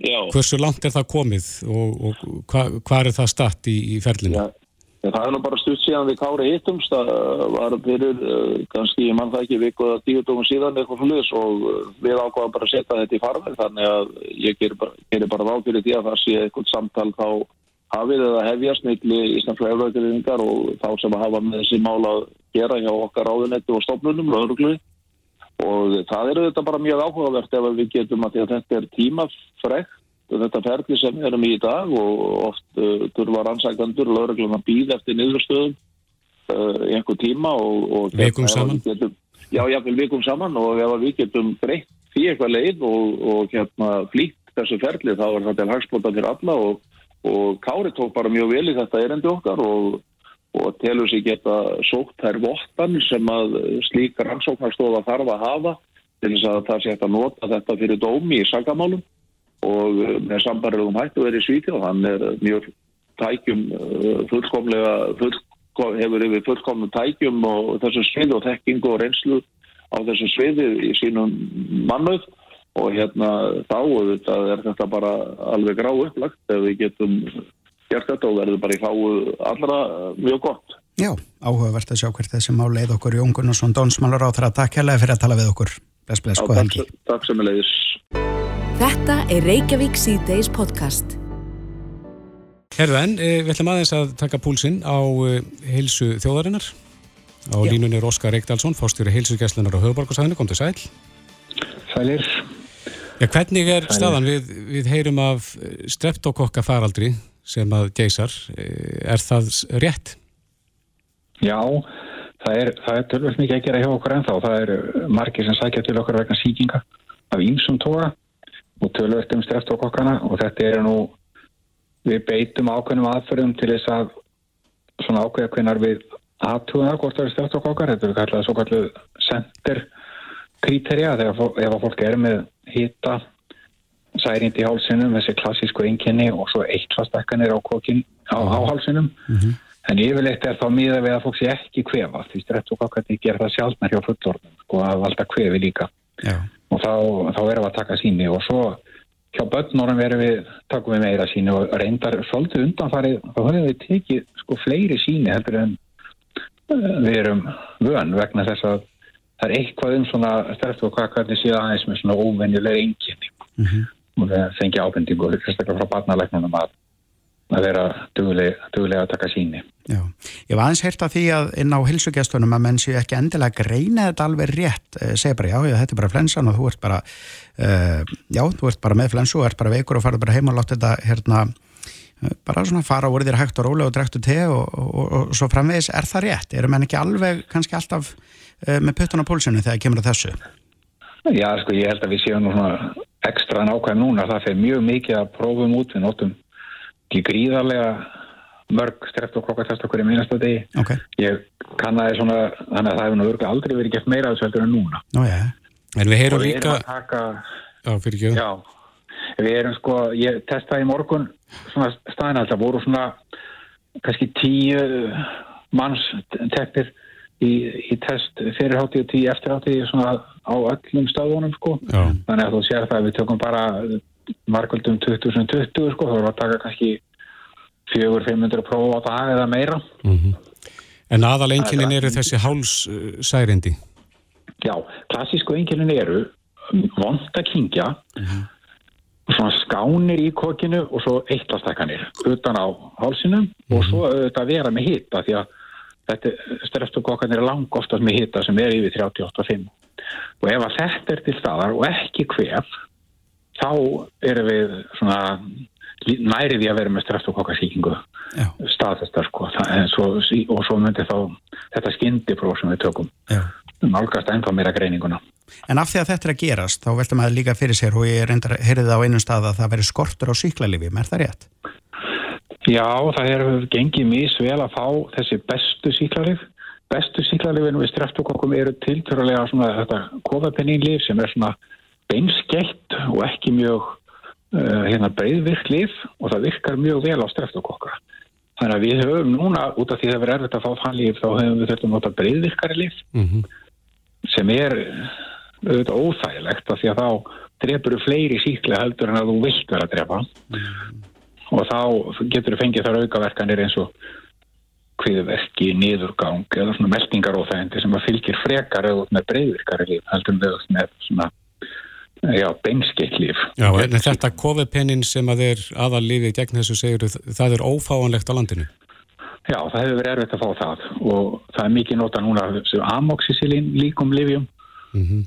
Já. Hversu langt er það komið og, og hvað hva er það statt í, í ferlinu? Já. En það er nú bara stutt síðan við kári hittumst það var fyrir uh, kannski mann það ekki viku eða tíu dógum síðan eitthvað flulis og uh, við ákvaðum bara að setja þetta í farveg þannig að ég gerir bara, bara ráð fyrir því að það sé eitthvað samtal þá hafið eða hefjast mikli íslenska eflautirvingar og þá sem að hafa með þessi mála að gera hjá okkar áðunetti og stofnunum löguruglu og það eru þetta bara mjög áhugavert ef við getum að, að þetta er tímafrekt þetta ferli sem við erum í í dag og oft uh, þurfa rannsækandur og lögreglum að býða eftir niðurstöðum uh, í einhver tíma og, og vikum saman? getum, já, jáfnveil vikum saman og ef við getum breytt því eitthvað leið og, og hérna flýtt þessu ferli þá er þetta hagspóta fyrir alla og, og Kári tók bara mjög vel í þetta erendi okkar og telur sér geta sókt þær vottan sem að slík rannsóknarstofa þarf að hafa til þess að það sé að nota þetta fyrir dómi í sagamálum og eh, með sambarlegum hættu verið svíti og hann er mjög tækjum eh, fullkomlega fullkom, hefur yfir fullkomnum tækjum og þessu svið og þekking og reynslu á þessu sviði í sínum mannöð og hérna þá er þetta bara alveg grá upplagt ef við getum gert þetta og verður bara í fáu allra mjög gott. Já, áhugavert að sjá hvert þessi má leið okkur Jón Gunnarsson Dónsmálar á þeirra takk hérlega fyrir að tala við okkur. Bless, bless, góð helgi. Takk sem er leiðis. Þetta er Reykjavík C-Days podcast. Herðu en, eh, við ætlum aðeins að taka púlsinn á eh, heilsu þjóðarinnar. Á Já. línunni er Óskar Reykdalsson, fórstjóri heilsugjæslunar á höfuborgarsæðinu. Kom til sæl. Sælir. Ja, hvernig er Sælir. staðan? Við, við heyrum af eh, streptokokka faraldri sem að geysar. Er það rétt? Já, það er, er tölvöld mikið að gera hjá okkur ennþá. Það er margir sem sækja til okkur vegna síkinga af ímsum tóra og tölvöld um streftokokkana og þetta er nú við beitum ákveðnum aðferðum til þess að svona ákveða hvernar við aðtúða hvort það er streftokokkar þetta er kallað svo kallu center kriterja þegar ef að fólk er með hýta særind í hálsinum, þessi klassísku einkenni og svo eittvastakkanir á, á, á hálsinum mm -hmm. En yfirleitt er þá miða við að fólk sé ekki kvefa því streftokokkar ger það sjálfnar hjá fullorðum og sko, að valda kvefi líka. Já. Og þá, þá erum við að taka síni og svo hjá börnunum verðum við takum við meira síni og reyndar svolítið undanfarið, þá höfum við tekið sko fleiri síni heldur en uh, við erum vön vegna þess að það er eitthvað um svona stærft og hvað hvernig séða aðeins með svona óvenjuleg einnkynning mm -hmm. og það fengi ábendingu sérstaklega frá barnalegnunum að að vera duglega að taka síni. Já, ég var aðeins heyrt af því að inn á hilsugjastunum að menn séu ekki endilega að greina þetta alveg rétt, eh, segja bara já, þetta er bara flensan og þú ert bara, uh, já, þú ert bara með flensu og ert bara veikur og farið bara heim og láta þetta hérna, eh, bara svona fara úr þér hægt og rólega og drektu te og, og, og, og svo framvegis, er það rétt? Erum menn ekki alveg kannski alltaf uh, með puttun á pólsinu þegar kemur að þessu? Já, sko, ég held að við séum nú svona ekstra nákvæm núna, það fyrir mjög mikið að prófum út við notum ekki gríðarlega mörg streptokokkatest okkur í minnast að degi. Okay. Ég kannaði svona, þannig að það hefur nú örgulega aldrei verið gett meira þessu heldur en núna. Ó, ja. En við heyrum líka... Taka, já. Já, við erum sko, ég testaði í morgun svona staðinald, það voru svona kannski tíu manns teppir í, í test fyrirhátti og tíu eftirhátti svona á öllum stöðunum sko. Já. Þannig að þú sér það að við tökum bara markvöldum 2020 sko, þá erum við að taka kannski 400-500 próf á dag eða meira mm -hmm. En aðal enginin eru þessi hálssærindi? Já, klassísku enginin eru vond að kingja mm -hmm. svona skánir í kokinu og svo eitlastakkanir utan á hálsinum mm -hmm. og svo auðvitað vera með hita því að streftukokkanir er lang oftast með hita sem er yfir 38,5 og ef að þetta er til staðar og ekki hvef þá erum við svona næri því að vera með streptokokkasíkingu staðfestar sko. Svo, og svo myndi þá þetta skyndipróf sem við tökum nálgast ennþá meira greininguna. En af því að þetta er að gerast þá veltum að líka fyrir sér og ég reyndar heyrði það á einum stað að það veri skortur á síklarlifjum, er það rétt? Já, það er gengið mísvel að fá þessi bestu síklarlif bestu síklarlifinu við streptokokkum eru tilturlega svona þetta kofapenninlif sem er svona beinskeitt og ekki mjög uh, hérna breyðvirk lif og það virkar mjög vel á streftukokka. Þannig að við höfum núna, út af því það verður erfitt að fá fannlíf, þá höfum við þetta að nota breyðvirkari lif mm -hmm. sem er auðvitað óþægilegt af því að þá drefur þú fleiri síkla heldur en að þú vilt vera að drefa mm og þá getur þú fengið þar aukaverkanir eins og kviðverki, niðurgang eða svona meldingar óþægindi sem að fylgir frekar auðvitað með breyðvirkari heldur en með svona já, beinskeitt líf. Já, en þetta COVID-pennin sem að er aðallífið gegn þessu segur, það er ófáanlegt á landinu? Já, það hefur verið erfitt að fá það og það er mikið nota núna amoxicillin líkum livjum mm -hmm.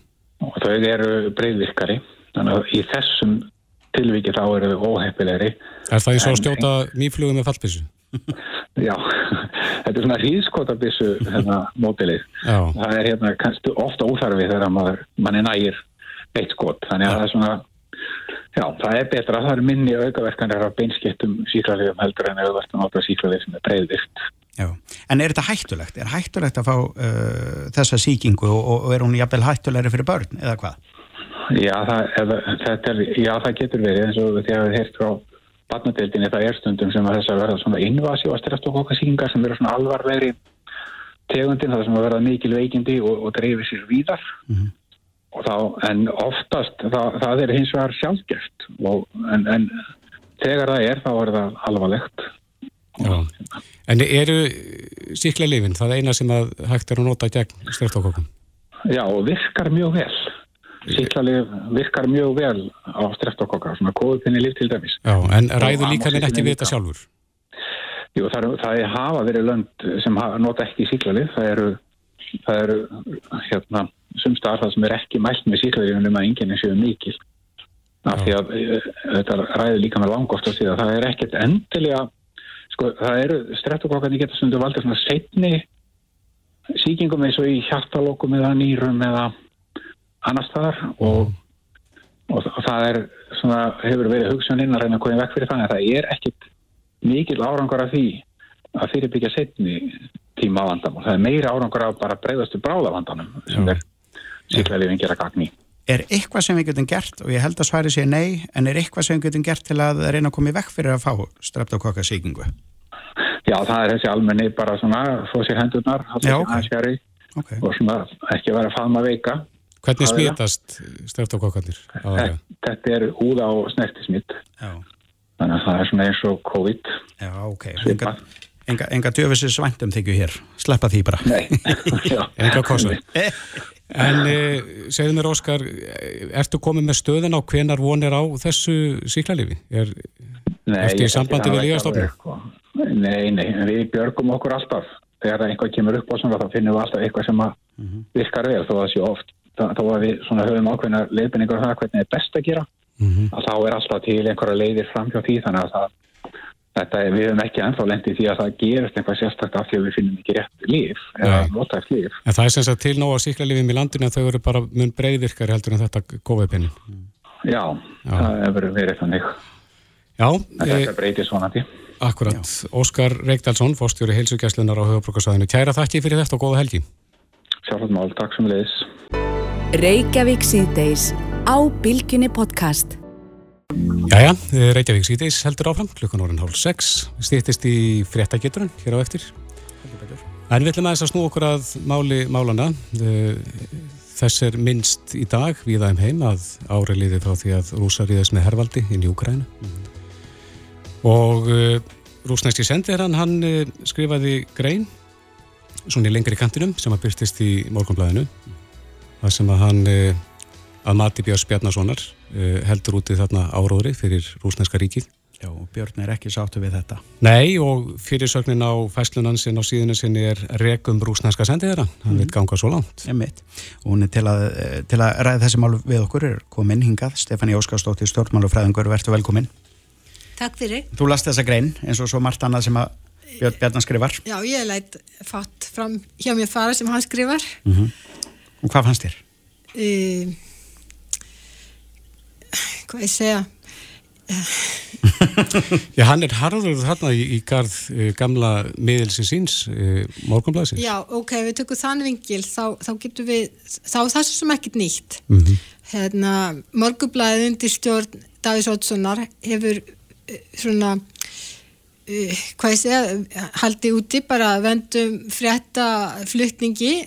og þau eru breyðvirkari, þannig að í þessum tilviki þá eru þau óheppilegri. Er það eins og stjóta mýflugum með fallbissu? Já, þetta er svona hríðskotabissu hérna, mótilið. Það er hérna ofta óþarfið þegar maður, mann er nægir eitt skot, þannig að ja. það er svona já, það er betra, það er minni aukaverkanir af beinskettum síklarlegum heldur en auðvart að nota síklarleg sem er breyðvirt Já, en er þetta hættulegt? Er hættulegt að fá uh, þessa síkingu og, og er hún jafnvel hættulegri fyrir börn eða hvað? Já, það, eða, er, já, það getur verið eins og að við heist frá barnadeildinni það er stundum sem að þess að verða svona invasíva stresstókokkasíkingar sem eru svona alvarveri tegundin, það sem að verða mikil veikindi og, og dreifir sér víðar mm -hmm þá, en oftast það, það er hins vegar sjálfgeft en, en þegar það er þá er það alvarlegt Já. En eru síkla lifin það eina sem að hægt er að nota gegn streftókokum? Já, virkar mjög vel síkla lif virkar mjög vel á streftókoka svona kóðupinni liv til dæmis Já, en ræður líka en ekki við þetta sjálfur? Jú, það, er, það er hafa verið lönd sem hafa, nota ekki síkla lif það eru, það eru hérna sumstaðar það sem er ekki mælt með síklaðíðunum um að enginn er séu mikil. Af því að eh, þetta ræður líka með langoft að síðan það er ekkert endilega sko það eru streptokokkarnir geta stundu valdið svona setni síkingum eins og í hjartalókum eða nýrum eða annar staðar og, og, og það er svona hefur verið hugsuninn að reyna að koma vekk fyrir þannig að það er ekkert mikil árangar af því að fyrirbyggja setni tíma vandamál. Það er meira árangar af bara breyðastu bráðavandanum sem er síklarlifin gera gagni. Er eitthvað sem við getum gert, og ég held að sværi sé nei, en er eitthvað sem við getum gert til að reyna að koma í vekk fyrir að fá streptokokkasíkingu? Já, það er þessi almenni bara svona, fóð sér hendurnar, okay. Okay. og svona ekki vera að faðma veika. Hvernig smitast streptokokkarnir? Þetta er húða og snertismitt. Þannig að það er svona eins og COVID. Já, ok. Enga, enga, enga djöfisir svæntum þykju hér. Sleppa því bara. Nei. enga kosa. En eh, segðu mér Óskar, ertu komið með stöðin á hvenar vonir á þessu síklarlifi? Er, ertu í sambandi við lífastofnum? Sko. Nei, nei, við björgum okkur alltaf. Þegar einhvað kemur upp á svona þá finnum við alltaf eitthvað sem -hmm. virkar vel þó að það sé oft. Þá að við höfum ákveðna leiðbynningar um hvernig það er best að gera. Mm -hmm. þá er alltaf til einhverja leiðir fram hjá því þannig að það Þetta er, við hefum ekki ennþá lendið því að það gerist eitthvað sérstaklega af því að við finnum ekki rétt líf eða notægt líf. En það er sem sagt til nóga síklarlifum í landinu en þau eru bara mun breyðvirkari heldur en þetta góðveipinni. Já, Já, það hefur verið þannig. Já. En þetta e... breytir svonandi. Akkurat. Já. Óskar Reykdalsson, fórstjóri heilsugjæslunar á höfabrukarsvæðinu. Kæra þakki fyrir þetta og góða helgi. Sjálfsagt mál, takk sem leiðis. Jæja, Reykjavík síðdeis heldur áfram, klukkan orðin hálf 6, stýttist í fréttageturinn hér á eftir. En við ætlum aðeins að snú okkur að máli málana. Þess er minnst í dag við aðeim heim að áreliði frá því að rúsa ríðast með hervaldi inn í Úkræna. Mm. Og uh, rúsnæski sendirhan, hann uh, skrifaði grein, svona í lengri kantinum, sem að byrstist í morgunblæðinu. Mm. Það sem að hann, að Mati Björns Bjarnasonar, Eh, heldur úti þarna áróðri fyrir rúsneska ríkið. Já, og Björn er ekki sáttu við þetta. Nei, og fyrirsögnin á fæslunansinn á síðinu sinni er regum rúsneska sendiðara. Hann mm. vil ganga svo langt. Ég mitt. Og hún er til að, eh, til að ræða þessi mál við okkur er komin hingað. Stefani Óskarsdóttir, stjórnmálufræðingur, verður velkomin. Takk fyrir. Þú last þessa grein eins og svo margt annað sem að Björn Bjarnar skrifar. Já, ég lætt fatt fram hjá mér fara sem hann skrifar. Mm -hmm. Og hvað fannst þér? Uh, hvað ég segja? Já, hann er harður þarna í, í garð uh, gamla miðelsins síns uh, morgunblæsins. Já, ok, við tökum þann vingil, þá, þá getum við, þá er það sem ekkert nýtt. Mm -hmm. Hérna, morgunblæðið undir stjórn Davís Ótssonar hefur uh, svona, hvað ég segja, haldið úti bara vendum frétta flutningi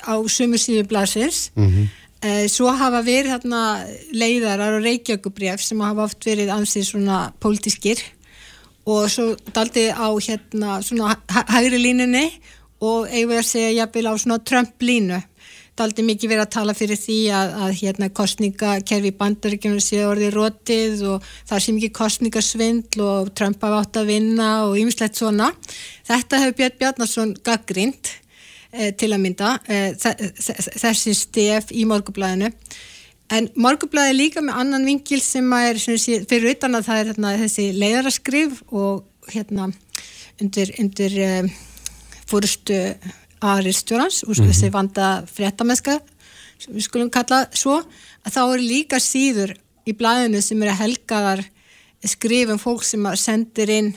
á sömur síðu blæsins. Mm -hmm. Eh, svo hafa verið hérna leiðarar og reykjökubref sem hafa oft verið ansið svona pólitískir og svo daldið á hérna svona hægri línunni og eigum við að segja jafnvel á svona Trump línu. Daldið mikið verið að tala fyrir því að, að hérna kostningakerfi bandaríkjum sé orðið rótið og það sé mikið kostningasvindl og Trump hafa átt að vinna og ymslegt svona. Þetta hefur Björn Bjarnarsson gaggrínt til að mynda eh, þessi stef í morgublaðinu en morgublaði líka með annan vingil sem er sé, fyrir utan að það er hérna, þessi leiðaraskrif og hérna undir, undir uh, fórstu aðristjórans og mm -hmm. þessi vanda fréttamenska sem við skulum kalla svo að þá er líka síður í blæðinu sem er að helgaðar skrifum fólk sem sendir inn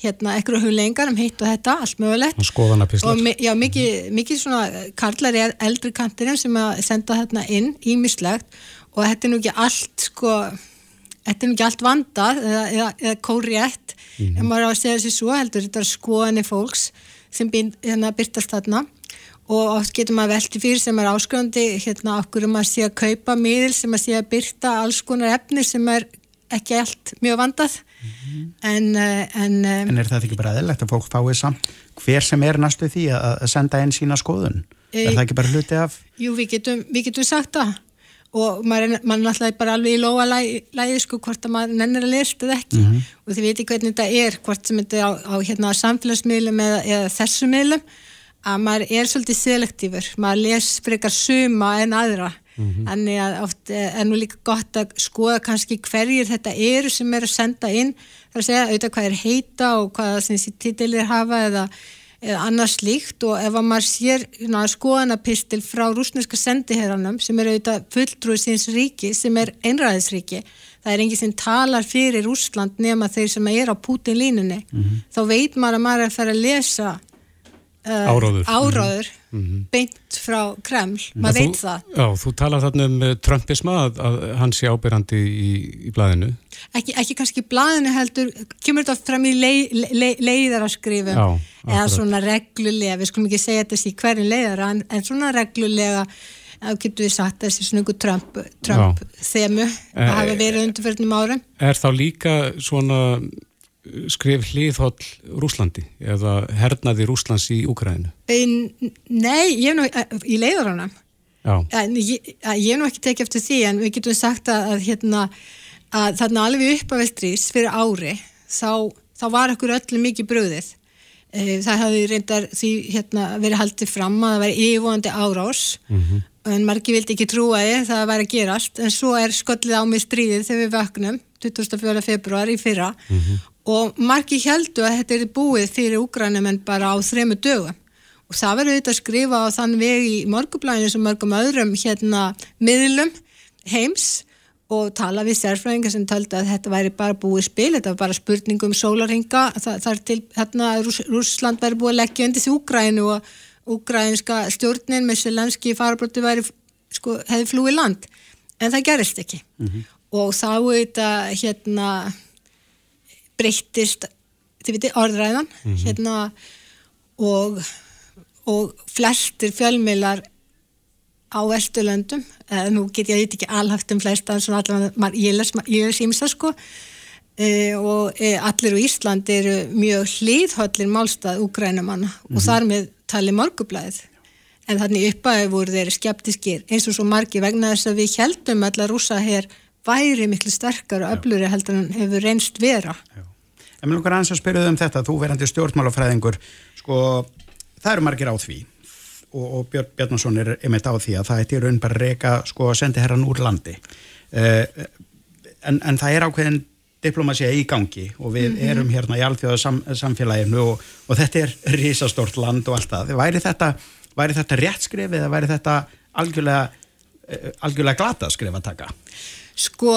hérna eitthvað huglengar um hitt og þetta, allt mögulegt. Og já, mikið, mikið svona karlar er eldri kantirinn sem að senda hérna inn ímislegt og þetta er nú ekki allt sko, þetta er nú ekki allt vandað eða, eða, eða kóriett mm -hmm. en maður á að segja þessi svo heldur þetta er skoðanir fólks sem hérna, byrtast þarna. Og oft getur maður velti fyrir sem er áskröndi hérna okkur um að sé að kaupa miðil sem að sé að byrta alls konar efni sem er ekki allt mjög vandað. En, eh, en eh, En er það ekki bara eðlegt að fólk fáið samt hver sem er næstu því að senda inn sína skoðun? E, er það ekki bara hluti af? Jú, við getum, við getum sagt það og maður er náttúrulega bara alveg í lóa lægi, lægi sko hvort að maður nennir að lesta þetta ekki mm -hmm. og þið veitir hvernig þetta er hvort sem þetta er á, á hérna, samfélagsmiðlum eða, eða þessu miðlum að maður er svolítið selektífur maður les frekar suma en aðra Mm -hmm. Að oft er nú líka gott að skoða kannski hverjir þetta eru sem er að senda inn þar að segja auðvitað hvað er heita og hvað þessi títilir hafa eða, eða annars líkt og ef að maður sér skoðanapistil frá rúsneska sendiherranum sem er auðvitað fulltrúið síns ríki sem er einræðisríki það er enginn sem talar fyrir Rúsland nema þeir sem er á Putin línunni mm -hmm. þá veit maður að maður er að fara að lesa uh, áráður, áráður mm -hmm. beint frá Kreml, maður veit þú, það. Já, þú talar þarna um uh, Trumpisma að, að hann sé ábyrrandi í, í blæðinu ekki, ekki kannski blæðinu heldur kemur þetta fram í lei, lei, leiðaraskrifum Já, eða svona reglulega, við skulum ekki segja þetta í hverjum leiðara en, en svona reglulega þá getur við satt þessi snungu Trump, Trump þemu að eh, hafa verið undirförnum árum. Er þá líka svona skrif hliðhóll Rúslandi eða hernaði Rúslands í Úkræðinu? Nei, ég nú í leiðurana ég, ég hef nú ekki tekið eftir því en við getum sagt að, að, hérna, að þarna alveg upp á vestrís fyrir ári þá, þá var okkur öllu mikið bröðið e, það hefði reyndar því hérna, verið haldið fram að það væri yfirvonandi árás mm -hmm. en margi vildi ekki trúa þið það væri að gerast en svo er skollið á mig stríðið þegar við vaknum 24. februar í fyrra mm -hmm og margi heldu að þetta er búið fyrir úgrænum en bara á þremu dögum. Og það verður auðvitað að skrifa á þann veg í morgublæðinu sem mörgum öðrum hérna miðlum heims og tala við sérfræðingar sem töldu að þetta væri bara búið spil, þetta var bara spurningum sólarhinga, þar til hérna Rús, Rúsland væri búið að leggja undir því úgrænu og úgrænska stjórnin með selenski farabróti væri sko, hefði flúið land. En það gerist ekki. Mm -hmm. og þá auðvitað hérna breyttist orðræðan mm -hmm. hérna og, og flestir fjölmilar á Vesturlöndum eða nú get ég ekki alhaft um flesta allavega, ég les ímsa sko e, og e, allir á Ísland eru mjög hlýðhöllir málstað úgrænumanna mm -hmm. og mhm. þar með tali morgublaðið en þannig uppaði voru þeir skeptiskir eins og svo margi vegna þess að við heldum allar rúsa hér væri miklu sterkar og öfluri heldur en hefur reynst vera Já. En mér lukkar aðeins að spyrja um þetta, þú verandi stjórnmálafræðingur, sko, það eru margir á því og, og Björn Bjarnason er einmitt á því að það er í raun bara reyka, sko, að sendi herran úr landi. Uh, en, en það er ákveðin diplomasi í gangi og við mm -hmm. erum hérna í alþjóða sam, samfélaginu og, og þetta er risastort land og allt það. Væri þetta, væri þetta rétt skrif eða væri þetta algjörlega, uh, algjörlega glata skrif að taka? Sko,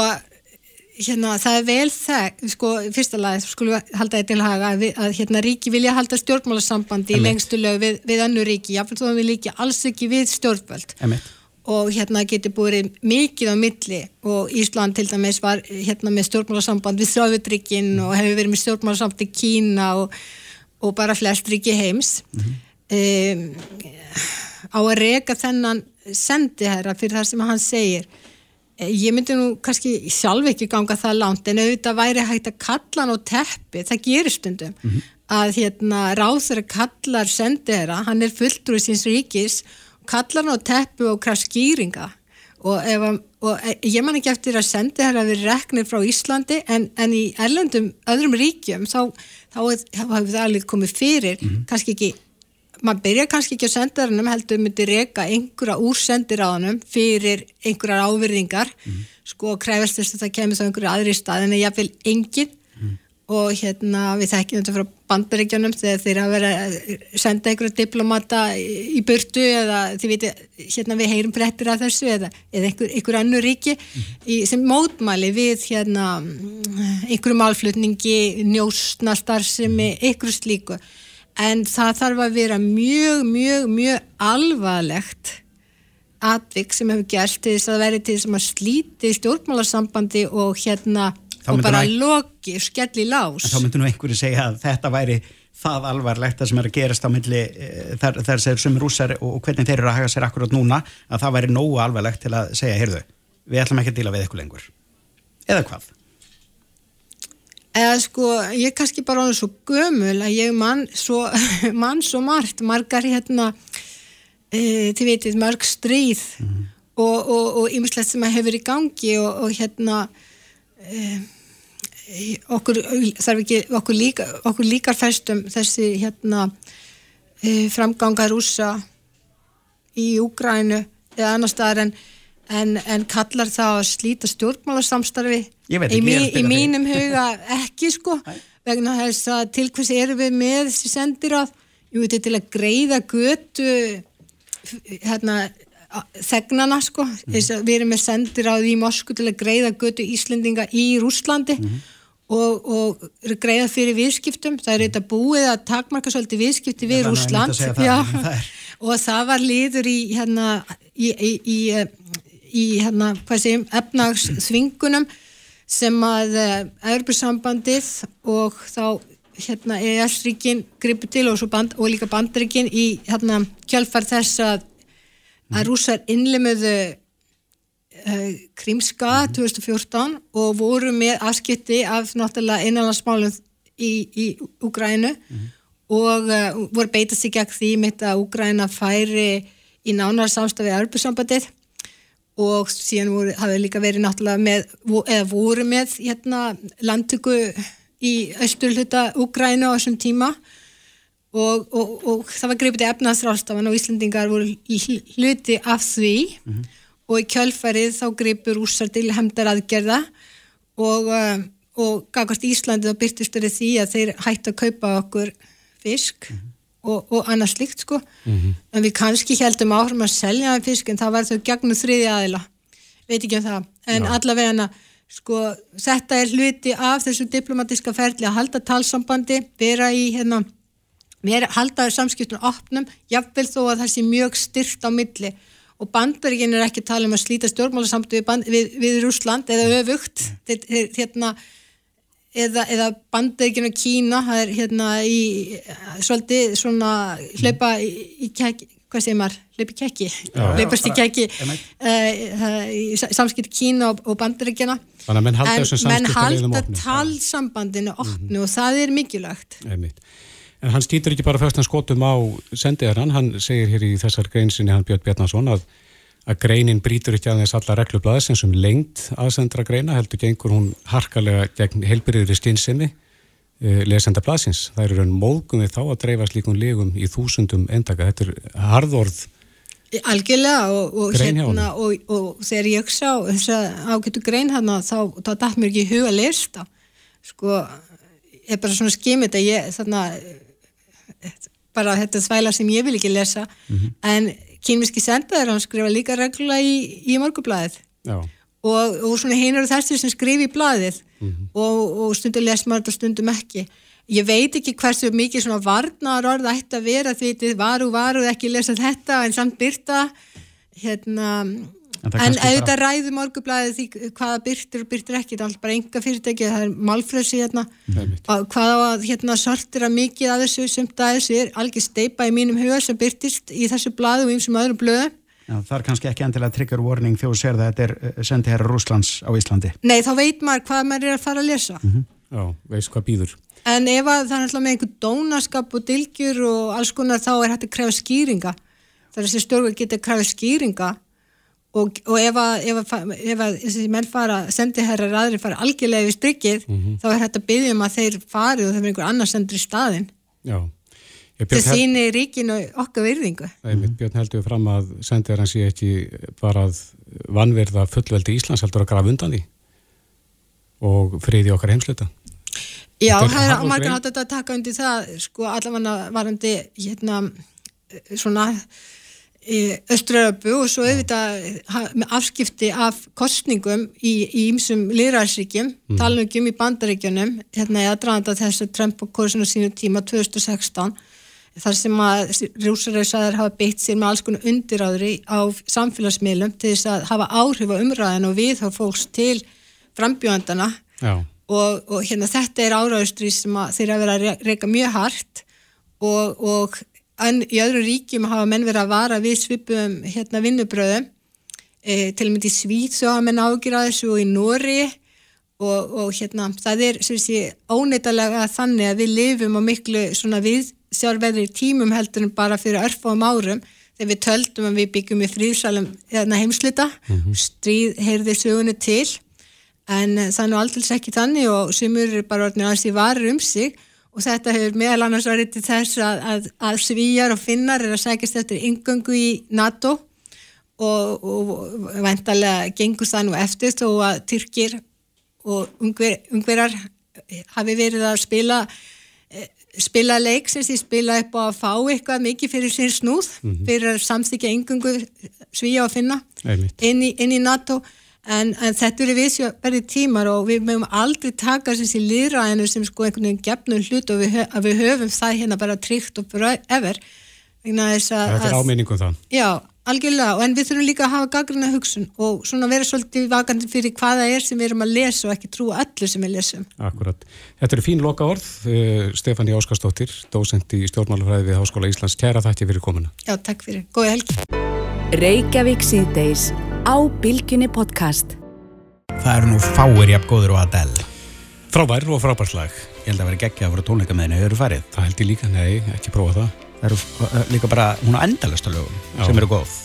hérna, það er vel það, sko, fyrsta lagi skulum við halda þetta til haga að, að hérna, ríki vilja halda stjórnmálasambandi í lengstu lög við, við annu ríki, jáfnveg þó að við líki alls ekki við stjórnvöld og hérna getur búið mikið á milli og Ísland til dæmis var hérna með stjórnmálasamband við Þjóðvöldríkin mm. og hefur verið með stjórnmálasamband í Kína og, og bara flest ríki heims mm -hmm. um, á að reyka þennan sendi herra fyrir það sem hann segir ég myndi nú kannski sjálf ekki ganga það langt en auðvitað væri hægt að kalla hann á teppi, það gerir stundum mm -hmm. að hérna ráður að kallar sendiðra, hann er fulltrúið síns ríkis, kallar hann á teppi og kraf skýringa og, ef, og eh, ég man ekki eftir að sendiðra við reknir frá Íslandi en, en í erlendum öðrum ríkjum þá, þá hefur það alveg komið fyrir, mm -hmm. kannski ekki maður byrja kannski ekki á sendarunum heldur myndi reyka einhverja úr sendiráðunum fyrir einhverjar ávirðingar mm. sko krefast þess að það kemur þá einhverju aðri stað en ég vil engin mm. og hérna við þekkjum þetta frá bandaríkjónum þegar þeir hafa verið að senda einhverju diplomata í burtu eða þið viti hérna við heyrum brettir af þessu eða, eða einhver, einhver annu ríki mm. í, sem mótmæli við hérna einhverju málflutningi njósnastar sem er einhverju slíku en það þarf að vera mjög, mjög, mjög alvarlegt atvik sem hefur gert til þess að veri til þess að slíti stjórnmálarsambandi og hérna og bara loki, skelli lás en þá myndur nú einhverju segja að þetta væri það alvarlegt það sem er að gerast á milli e, þar, þar sem rúsar og hvernig þeir eru að haga sér akkurát núna að það væri nógu alvarlegt til að segja, heyrðu, við ætlum ekki að díla við eitthvað lengur eða hvað? Eða sko ég er kannski bara alveg svo gömul að ég mann svo, man svo margt margar hérna e, þið veitir marg stríð mm -hmm. og ymmislegt sem að hefur í gangi og, og hérna e, okkur þarf ekki okkur, líka, okkur líkar festum þessi hérna e, framganga rúsa í Úgrænu eða annar staðar en en, en kallar það að slíta stjórnmálarsamstarfi í, mí, í mínum huga ekki sko vegna þess að til hvers erum við með þessi sendir að jú, þetta er til að greiða götu hérna þegnana sko. Mm. við erum með sendir á því Moskú til að greiða götu Íslendinga í Rúslandi mm og, og greiða fyrir viðskiptum. Það er þetta búið að takmarka svolítið viðskipti við Rúsland og það var liður í hérna í, í, í í hérna, hvað segjum, efnagsþvingunum sem að Európa-sambandið eh, og þá hérna ES-ríkin gripu til og, band, og líka bandríkin í hérna kjálfar þess að að rúsar innlemuðu uh, Krímska 2014 og voru með afskipti af náttúrulega innanlandsmálum í, í Úgrænu mm -hmm. og uh, voru beitað sig gegn því mitt að Úgræna færi í nánar samstafið Európa-sambandið og síðan voru, hafið líka verið náttúrulega með, eða voru með hérna landtöku í austurluta Úgræna á þessum tíma. Og, og, og það var greipið efnaðsrástafan og Íslandingar voru hluti af því. Mm -hmm. og í kjölfarið þá greipur úsar til hemdar aðgerða. Og, uh, og gagast Íslandi þá byrtist þeirri því að þeir hætti að kaupa okkur fisk. Mm -hmm og, og annað slikt sko. Mm -hmm. en við kannski heldum áhrum að selja fisk en það var þau gegnum þriði aðila. Veit ekki um það, en Já. allavega sko þetta er hluti af þessu diplomatiska ferli að halda talsambandi, vera í hérna vera, halda samskiptunum opnum, jafnvel þó að það sé mjög styrt á milli. Og bandvergin er ekki tala um að slíta stjórnmálasamtu við, við, við Rúsland eða öfugt, þeir, hérna eða, eða bandeginu Kína það er hérna í svolítið svona hlaupa í, í kekki, hvað segir maður? Hlaupi kekki, hlaupast í kekki uh, samskipt Kína og, og bandegina en menn halda talsambandinu opnu mm -hmm. og það er mikilvægt. Einmitt. En hann stýtur ekki bara fyrst að skotum á sendiðarann, hann segir hér í þessar greinsinni hann Björn Bjarnason að að greinin brítur ekki aðeins alla reglublaðis eins og lengt aðsendra greina heldur gengur hún harkalega gegn heilbyrðir skynsemi uh, lesenda blaðsins. Það eru raun móðgum við þá að dreifa slíkun legum í þúsundum endaka. Þetta er harðorð Algjörlega og, og hérna og, og þegar ég sá þess að ágættu grein hérna þá, þá dætt mér ekki huga að lesta sko, ég er bara svona skimit að ég þannig bara þetta svæla sem ég vil ekki lesa mm -hmm. en kynviski sendaður hann skrifa líka regla í, í morgublaðið og, og svona hinn eru þessi sem skrifi í blaðið. Mm -hmm. og, og stundum les maður þetta stundum ekki. Ég veit ekki hversu mikið svona varnar orð ætti að vera því þetta varu varu ekki lesa þetta en samt byrta hérna En, en auðvitað ræðu morgublaðið því hvaða byrtir og byrtir ekki, það er alltaf bara enga fyrirtæki, það er málfröðsi hérna, hvaða hérna sortir að mikið að þessu sem það er alveg steipa í mínum huga sem byrtist í þessu blaðu og eins og öðrum blöðu. Já, það er kannski ekki endilega trigger warning þegar þú ser það að þetta er eh, sendið hér á Rúslands á Íslandi. Nei, þá veit maður hvað maður er að fara að lesa. Mm -hmm. Já, veist hvað býður. En ef það er alltaf með einhver dónaskap og dilgjur og alls konar þá er hægt að krefa skýringa. Það er þessi stjórn að geta að krefa skýringa og, og ef að, ef að, ef að þessi menn fara, sendiherrar aðri fara algjörlega við strykkið, mm -hmm. þá er þetta að byggja um að þeir fari og það er einhver annar sendur í staðin Já. Það sýnir ríkinu okkar virðingu. Æ, Björn heldur við fram að sendiherran sé ekki bara að vanverða fullveldi Íslands heldur að grafa undan því og friði okkar heimsluta Já, það er margar hátt að taka undir það sko allavega varandi hérna svona Öströðabú og svo auðvitað með afskipti af kostningum í ímsum liðræðsríkjum, mm. talningum í bandaríkjunum, hérna ég aðdraðanda þess að Trump og Korsinu sínu tíma 2016, þar sem að rúsaræðsaðar hafa beitt sér með alls konar undiráðri á samfélagsmiðlum til þess að hafa áhrif á umræðin og við þá fólks til frambjóðandana og, og hérna þetta er áræðustri sem þeir að vera að reyka mjög hart og, og en í öðru ríkjum hafa menn verið að vara við svipum hérna vinnubröðum e, til og með í Svít svo hafa menn ágjur að þessu og í Nóri og, og hérna það er sé, óneitalega þannig að við lifum á miklu svona viðsjárveðri tímum heldur en bara fyrir örfum árum. Þegar við töldum að við byggjum í fríðsalum hérna, heimslita mm -hmm. stríð heyrði sögunu til. En það er nú aldrei ekki þannig og sumur er bara orðin að þessi varir um sig og þetta hefur meðal annars verið til þess að, að, að svíjar og finnar er að sækast eftir yngöngu í NATO. Og, og vendalega gengur það nú eftir þó að Tyrkir og ungver, ungverar hafi verið að spila eh, spila leik sem því spila upp á að fá eitthvað mikið fyrir sér snúð mm -hmm. fyrir að samþykja yngöngu svíja og finna inn í, inn í NATO En, en þetta eru viðsverði tímar og við mögum aldrei taka þessi líðræðinu sem sko einhvern veginn gefnum hlut og við, að við höfum það hérna bara tryggt og efer. Þetta er áminningum það. Já, algjörlega, en við þurfum líka að hafa gaggrina hugsun og svona vera svolítið vakandi fyrir hvaða er sem við erum að lesa og ekki trúa öllu sem við lesum. Akkurat. Þetta eru fín loka orð. Uh, Stefani Áskarsdóttir, dósend í stjórnmálufræði við Háskóla Íslands. Kæra þætti fyrir komuna. Já, takk fyrir. Góði helgi. Á Bilginni podcast. Það eru nú fáir jafn góður og Adele. Frábær og frábærslag. Ég held að vera geggja að vera tónleika með henni, hefur þú farið? Það held ég líka, nei, ekki prófa það. Það eru uh, líka bara, hún á endalasta lögum Já. sem eru góð.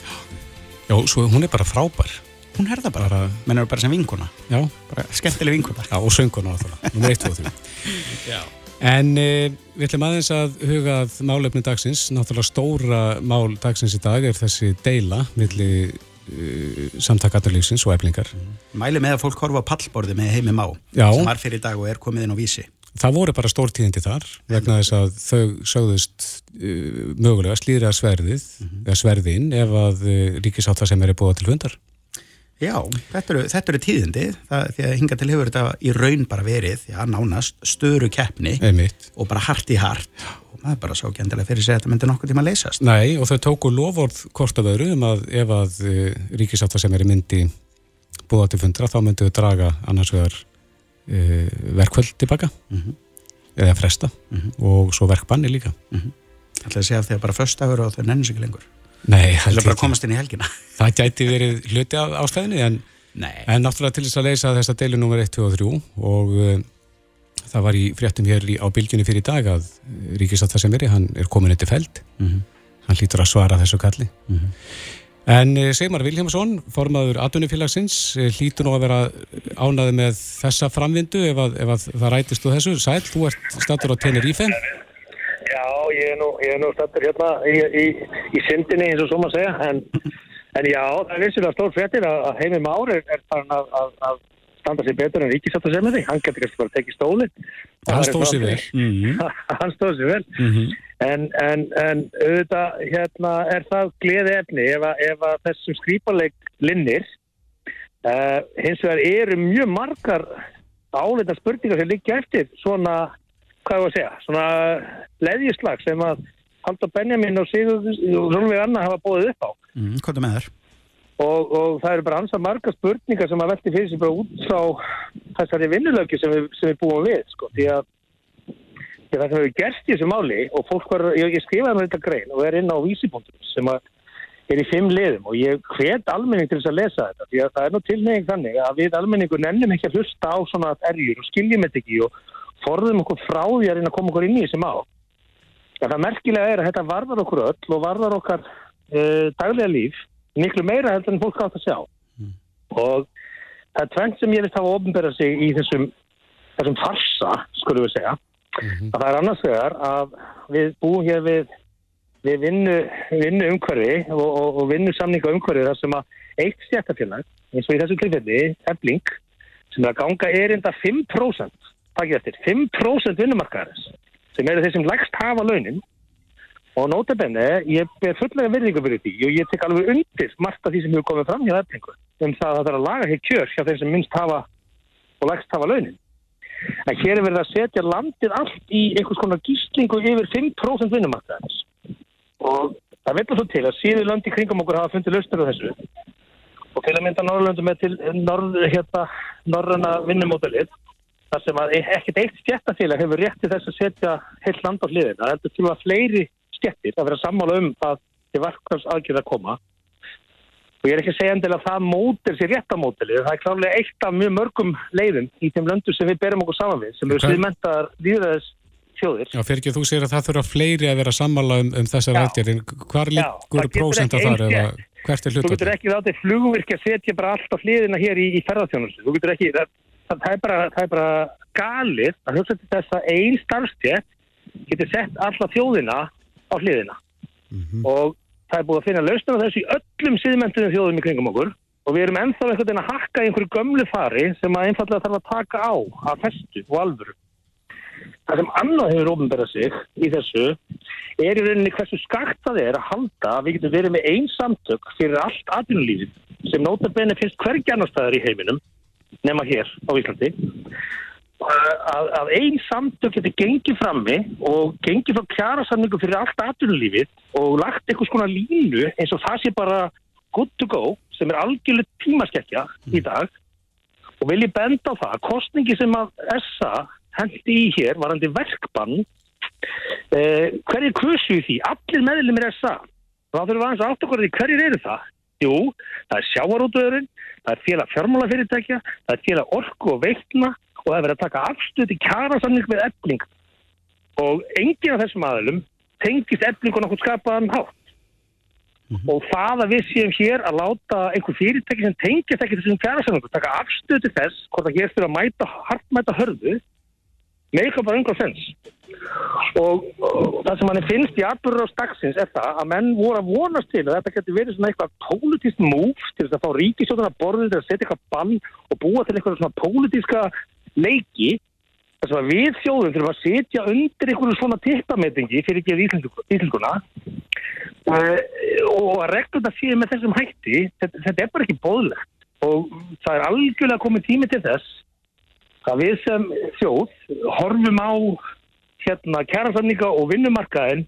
Já, svo hún er bara frábær. Hún er það bara, bara menn eru bara sem vinkuna. Já. Bara skemmtileg vinkuna. Já, og sönguna á það. Númer 1 og 3. Já. En eh, við ætlum aðeins að hugað málefni dagsins, náttúrulega stóra mál dagsins í dag er þessi deila millir samtakaturlýfsins og eflingar. Mæli með að fólk horfa á pallborði með heimi má, Já. sem var fyrir dag og er komið inn á vísi. Það voru bara stórtíðindi þar, vegna þess að þau sögðust uh, mögulega slýra sverðið, mm -hmm. eða sverðin, ef að uh, ríkisátt það sem er búið til hundar. Já, þetta eru, þetta eru tíðindi það, því að hinga til hefur þetta í raun bara verið, já, nánast, störu keppni Einmitt. og bara hart í hart og maður bara sá ekki endilega fyrir sig að þetta myndi nokkuð tíma að leysast. Nei, og þau tóku lofórð hvort af öðru um að ef að eh, ríkisáta sem er í myndi búða til fundra, þá myndu þau draga annars vegar uh, verkvöld tilbaka mm -hmm. eða fresta mm -hmm. og svo verkbanni líka. Mm -hmm. Er að segja að er bara förstagur og þau nennir sig lengur. Nei, það er bara að komast inn í helgina Það gæti verið hluti af ástæðinni en, en náttúrulega til þess að leysa þessa deilu nr. 1, 2 og 3 og uh, það var í fréttum hér á bylgjunni fyrir dag að Ríkisátt það sem veri, hann er komin eftir feld. Mm -hmm. hann hlýtur að svara þessu kalli. Mm -hmm. en uh, Sigmar Viljámsson formaður Atunifélagsins uh, hlýtur nú að vera ánaði með þessa framvindu ef, að, ef að það rætist úr þessu. Sæl, þú ert statur á Tenerife. Já, ég er nú, nú stættur hérna í, í, í syndinni eins og svo maður segja, en, en já, það er vissilega stór frettir að Heimi Már er, er farin að, að, að standa sér betur en Ríkisáttu sem því, hann getur kannski bara tekið stóli. Hann stóð sér vel. Hann stóð sér vel, mm -hmm. en, en, en auðvitað hérna er það gleði efni ef að, ef að þessum skrýparleik linnir, uh, hins vegar eru mjög margar áleita spurningar sem liggja eftir svona, hvað er það að segja, svona leðjislag sem að Haldur Benjamin og Sigur Rúlvig Anna hafa bóðið upp á. Mm, hvað er með þér? Og, og það eru bara ansað marga spurningar sem að velti fyrir sig bara út frá þessari vinnulöki sem, sem við búum við sko. því að það sem hefur gerst í þessu máli og fólk var, ég, ég skrifaði með þetta grein og er inn á vísibúndum sem er í fimm liðum og ég hvet almenning til þess að lesa þetta því að það er nú tilnefing þannig að við almenningu nennum ekki að hlusta á svona erjur og skiljum þetta ekki og forðum okkur frá því að reyna að koma okkur inn í þessi má. Það merkilega er að þetta varðar okkur öll og varðar okkar uh, miklu meira heldur en fólk átt að sjá mm. og það er tvent sem ég vil hafa ofnbæra sig í þessum þessum farsa, skulum við segja mm -hmm. að það er annars vegar að við búum hér við við vinnu, vinnu umhverfi og, og, og vinnu samninga umhverfi þar sem að eitt stjættafélag, eins og í þessu tilfelli efling, sem er að ganga erinda 5% takk ég eftir, 5% vinnumarkaðarins sem eru þeir sem lægst hafa launin Og nótabenni, ég er fullega verðingu fyrir því og ég tek alveg undir margt af því sem hefur komið fram hjá eflingu um það að það er að laga hér kjör hjá þeir sem minnst hafa og lægst hafa launin. En hér er verið að setja landið allt í einhvers konar gíslingu yfir 5% vinnumarkaðins. Og það veitur svo til að síður landi kringum okkur hafa fundið lausnir á þessu. Og til að mynda Norrlöndum er til norð, hérna, norröna vinnumótalið þar sem að ekkert eitt stjættafélag hefur rétti þess að setja heilt land á hliðina. Það heldur til að fleiri stjettir að vera sammála um að þið varkvæms aðgjörða að koma. Og ég er ekki segjandil að það mótir sér réttamótilið, það er klárlega eitt af mjög mörgum leiðum í þeim löndu sem við berum okkur saman við, sem eru sviðmentaðar líðræðis þjóðir. Já, fyrir ekki að þú segir að það þurfa fleiri að vera sammála um, um þessar aðgjörðin, hvar líkur prósenta þar eða hvert er hlutvöld? Þú getur ekki flugvirkja að setja bara allt á hliðina hér í, í ferðarþjónustu, þú getur ekki, það, það, er bara, það er bara galið að hugsa til þess að einn starfstjett getur sett alla þjóðina á hliðina mm -hmm. og það er búið að finna lausnum á þessu í öllum síðmendunum þjóðum í kringum okkur og við erum ennþá einhvern veginn að hakka einhverju gömlu fari sem að einfallega þarf að taka á að festu og alvöru. Það sem annað hefur ofnberðað sig í þessu er í rauninni hversu skakt það er að halda að við getum verið með einn samtök fyrir allt atvinnulífið sem nótabenni finnst hvergi annar staðar í heiminum nema hér á Íslandi að, að einn samtök getur gengið frammi og gengið frá kjærasamningu fyrir allt aðtunulífið og lagt einhvers konar línu eins og það sé bara good to go sem er algjörlega tímaskekkja í dag. Og vil ég benda á það kostningi sem að SA hendi í hér varandi verkbann eh, hverjir kursu í því? Allir meðlum er SA þá þurfum við aðeins að átt okkur því hverjir eru það. Jú, það er sjávarútöðurinn, það er félag fjármálafyrirtækja, það er félag orku og veitna og það er verið að taka afstöð í kjærasamning með efling. Og enginn af þessum aðlum tengist eflingun okkur skapaðan hátt. Mm -hmm. og það að við séum hér að láta einhver fyrirtæki sem tengist ekki þessum kjærasamningu taka afstöð til þess hvort það gerst fyrir að mæta, hartmæta hörðu eitthvað bara einhver sens og, og það sem manni finnst í atbyrður á staksins er það að menn voru að vonast til að þetta getur verið svona eitthvað pólitísk múf til þess að fá ríkisjóðan að borðið til að setja eitthvað bann og búa til eitthvað svona pólitíska leiki þess að við þjóðum þurfum að setja undir einhverju svona tippametingi fyrir ekki íslenskuna. Uh, og að regluna séu með þessum hætti þetta, þetta er bara ekki bóðlegt og það er algjörlega komið tími til þess að við sem þjóð horfum á hérna kærasamninga og vinnumarkaðin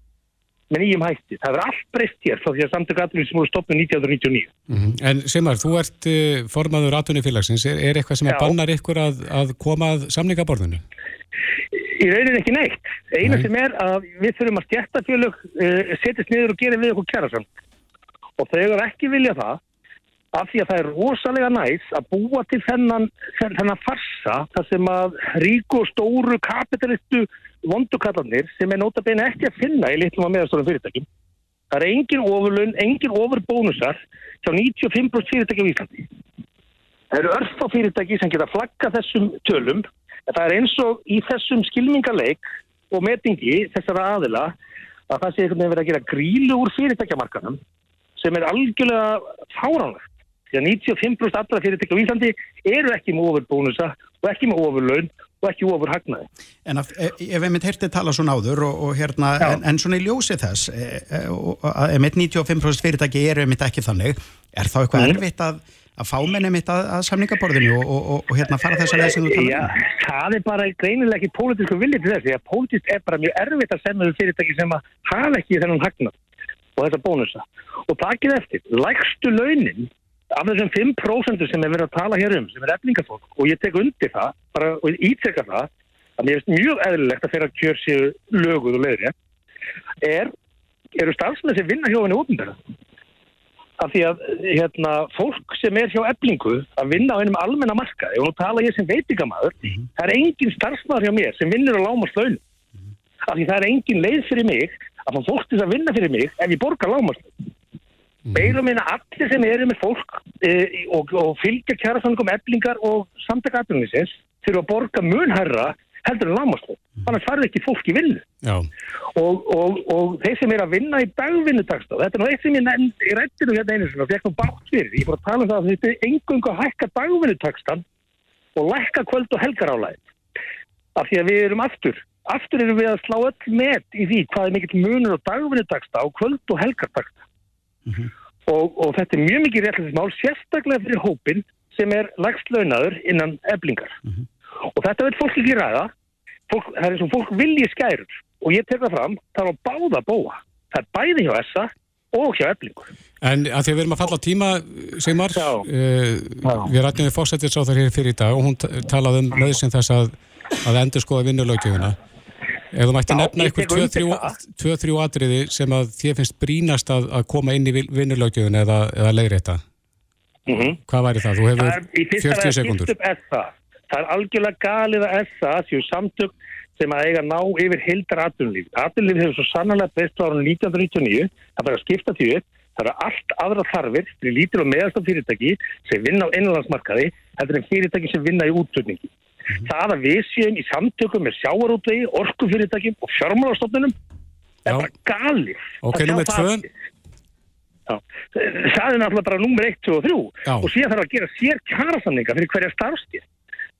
með nýjum hætti. Það er allt breyst hér frá því að samtök aðrunni sem voru stopnið 1999. Mm -hmm. En Simar, þú ert uh, formaður aðrunni félagsins. Er, er eitthvað sem að bannar ykkur að, að koma að samningaborðinu? Í rauninni ekki neitt. Eina Nei. sem er að við þurfum að stjættafjölug uh, eh, setjast niður og gera við okkur kærasam. Og þau eru ekki vilja það af því að það er rosalega næst að búa til þennan, þennan farsa þar sem að ríku og stóru kapitalistu vondukallarnir sem er nótabene ekki að finna í litlum að meðastórum fyrirtækjum. Það er engin ofurlun, engin ofurbónusar hjá 95% fyrirtæki á Íslandi. Það eru örf á fyrirtæki sem geta flagga þessum tölum en það er eins og í þessum skilmingarleik og metingi þessara aðila að það sé einhvern veginn verið að gera grílu úr fyrirtækjamarkanum sem er algjörlega fáránlegt. Því að 95% allra fyrirtækja á Íslandi eru ekki með ofur bónusa og ekki með ofur laun og ekki ofur hagnaði. En að, ef við mitt heyrtið tala svona áður og, og hérna, en, en svona í ljósi þess, e, e, að mitt 95% fyrirtæki eru mitt ekki þannig, er þá eitthvað mm. erfitt að að fá menni mitt að, að samningaborðinu og, og, og, og hérna fara þess að þú talar um? Já, það er bara greinilega ekki pólitísku viljið til þess, því að pólitísk er bara mjög erfitt að semja um fyrirtæki sem að hafa ekki þennan hagnar og þessa bónusa. Og takið eftir, lægstu launin af þessum 5% sem er verið að tala hér um, sem er eflingafólk, og ég tek undir það, bara og ítrekka það, að mér finnst mjög eðlilegt að þeirra kjör séu löguð og leiðri, er, eru starfsmenn sem vinna hjá henni útendara af því að hérna, fólk sem er hjá eblingu að vinna á einum almenna marka, og nú tala ég sem veitingamæður, mm -hmm. það er engin starfsmæður hjá mér sem vinnur á lámaslaun mm -hmm. af því það er engin leið fyrir mig að fólk til að vinna fyrir mig ef ég borgar lámaslaun -hmm. beirum minna allir sem eru með fólk e, og, og fylgja kjærafangum eblingar og samtaka eblingisins fyrir að borga munherra heldur en lámaslaun þannig farið ekki fólk í vinnu. Og, og, og þeir sem er að vinna í dagvinnutaksta þetta er nú eitt sem ég, ég rætti nú hérna einu og fekk nú bátt fyrir, ég fór að tala um það að þetta er engungu að hækka dagvinnutakstan og lækka kvöld og helgarálæð af því að við erum aftur aftur erum við að slá öll með í því hvað er mikill munur á dagvinnutaksta og kvöld og helgartaksta mm -hmm. og, og þetta er mjög mikið réttlætismál sérstaklega fyrir hópin sem er lagst launaður innan eblingar mm -hmm. og þetta vil fólk ekki ræða. Fólk, það er eins og fólk vilji skærur. Og ég tek það fram, það er á báða bóa það er bæði hjá essa og hjá eflingur. En að því að við erum að falla á tíma, Sigmar uh, við rættum við fósættir sá þar hér fyrir í dag og hún talaði um nöðsinn þess að, að endur skoða vinnulögjöfuna ef þú mætti nefna eitthvað 2-3 atriði sem að þið finnst brínast að, að koma inn í vinnulögjöfuna eða, eða leiðrétta mm -hmm. hvað væri það? Þú hefur 40 sekundur Það er algjörlega galið að essa séu samtök sem að eiga ná yfir hildar atvinnulíf. Atvinnulíf hefur svo sannlega best á árunum 1999, það fyrir að skipta því upp, það eru allt aðra þarfir fyrir lítil og meðalstaf fyrirtæki sem vinna á innanlandsmarkaði, heldur en fyrirtæki sem vinna í úttökningi. Mm -hmm. Það að við séum í samtökum með sjáarútvegi, orkufyrirtækjum og fjármálastofnunum er bara galið. Ok, nummið tvö. Það er náttúrulega bara nummer 1, 2 og 3 Já. og síðan þarf að gera sér kjærasamninga fyrir hverja starfstíð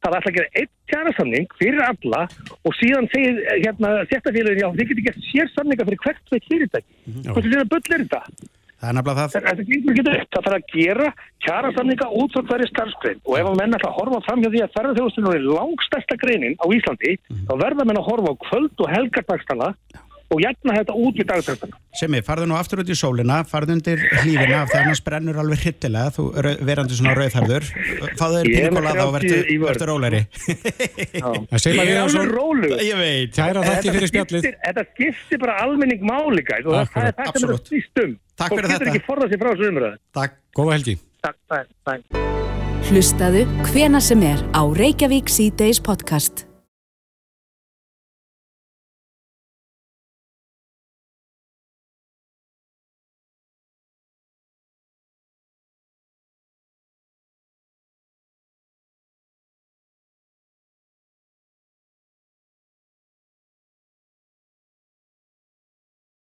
það ætla að gera eitt kjærasamning fyrir alla og síðan segir hérna séttafélagin, já, þið getur gert sér samninga fyrir hvert veit fyrirtæki. Hvað er þetta böllir þetta? Það er nefnilega það. Þetta getur ekki þetta. Það þarf að gera kjærasamninga út frá hverju starfskrein og ef að menn ætla að horfa fram hjá því að ferðarþjóðstunum er langstæsta greinin á Íslandi, mm. þá verða menn að horfa á kvöld og helgardagstana og jætna þetta út í dagtækstana. Semi, farðu nú aftur út í sólina, farðu undir hlífina af að hann sprennur alveg hittilega, þú verandi svona rauðhafður, fáðu þér pínikolada og verður róleri. Ég er alveg rólu. Ég veit. Kæra þakki fyrir spjallið. Þetta skiptir bara almenning máli, gæt, og það er það sem er að stýst um. Takk fyrir þetta. Og getur ekki forðað sér frá þessu umröðu. Takk. Góða helgi. Takk, takk, takk. Hlustaðu hvena sem er á Reykjavík C-Days podcast.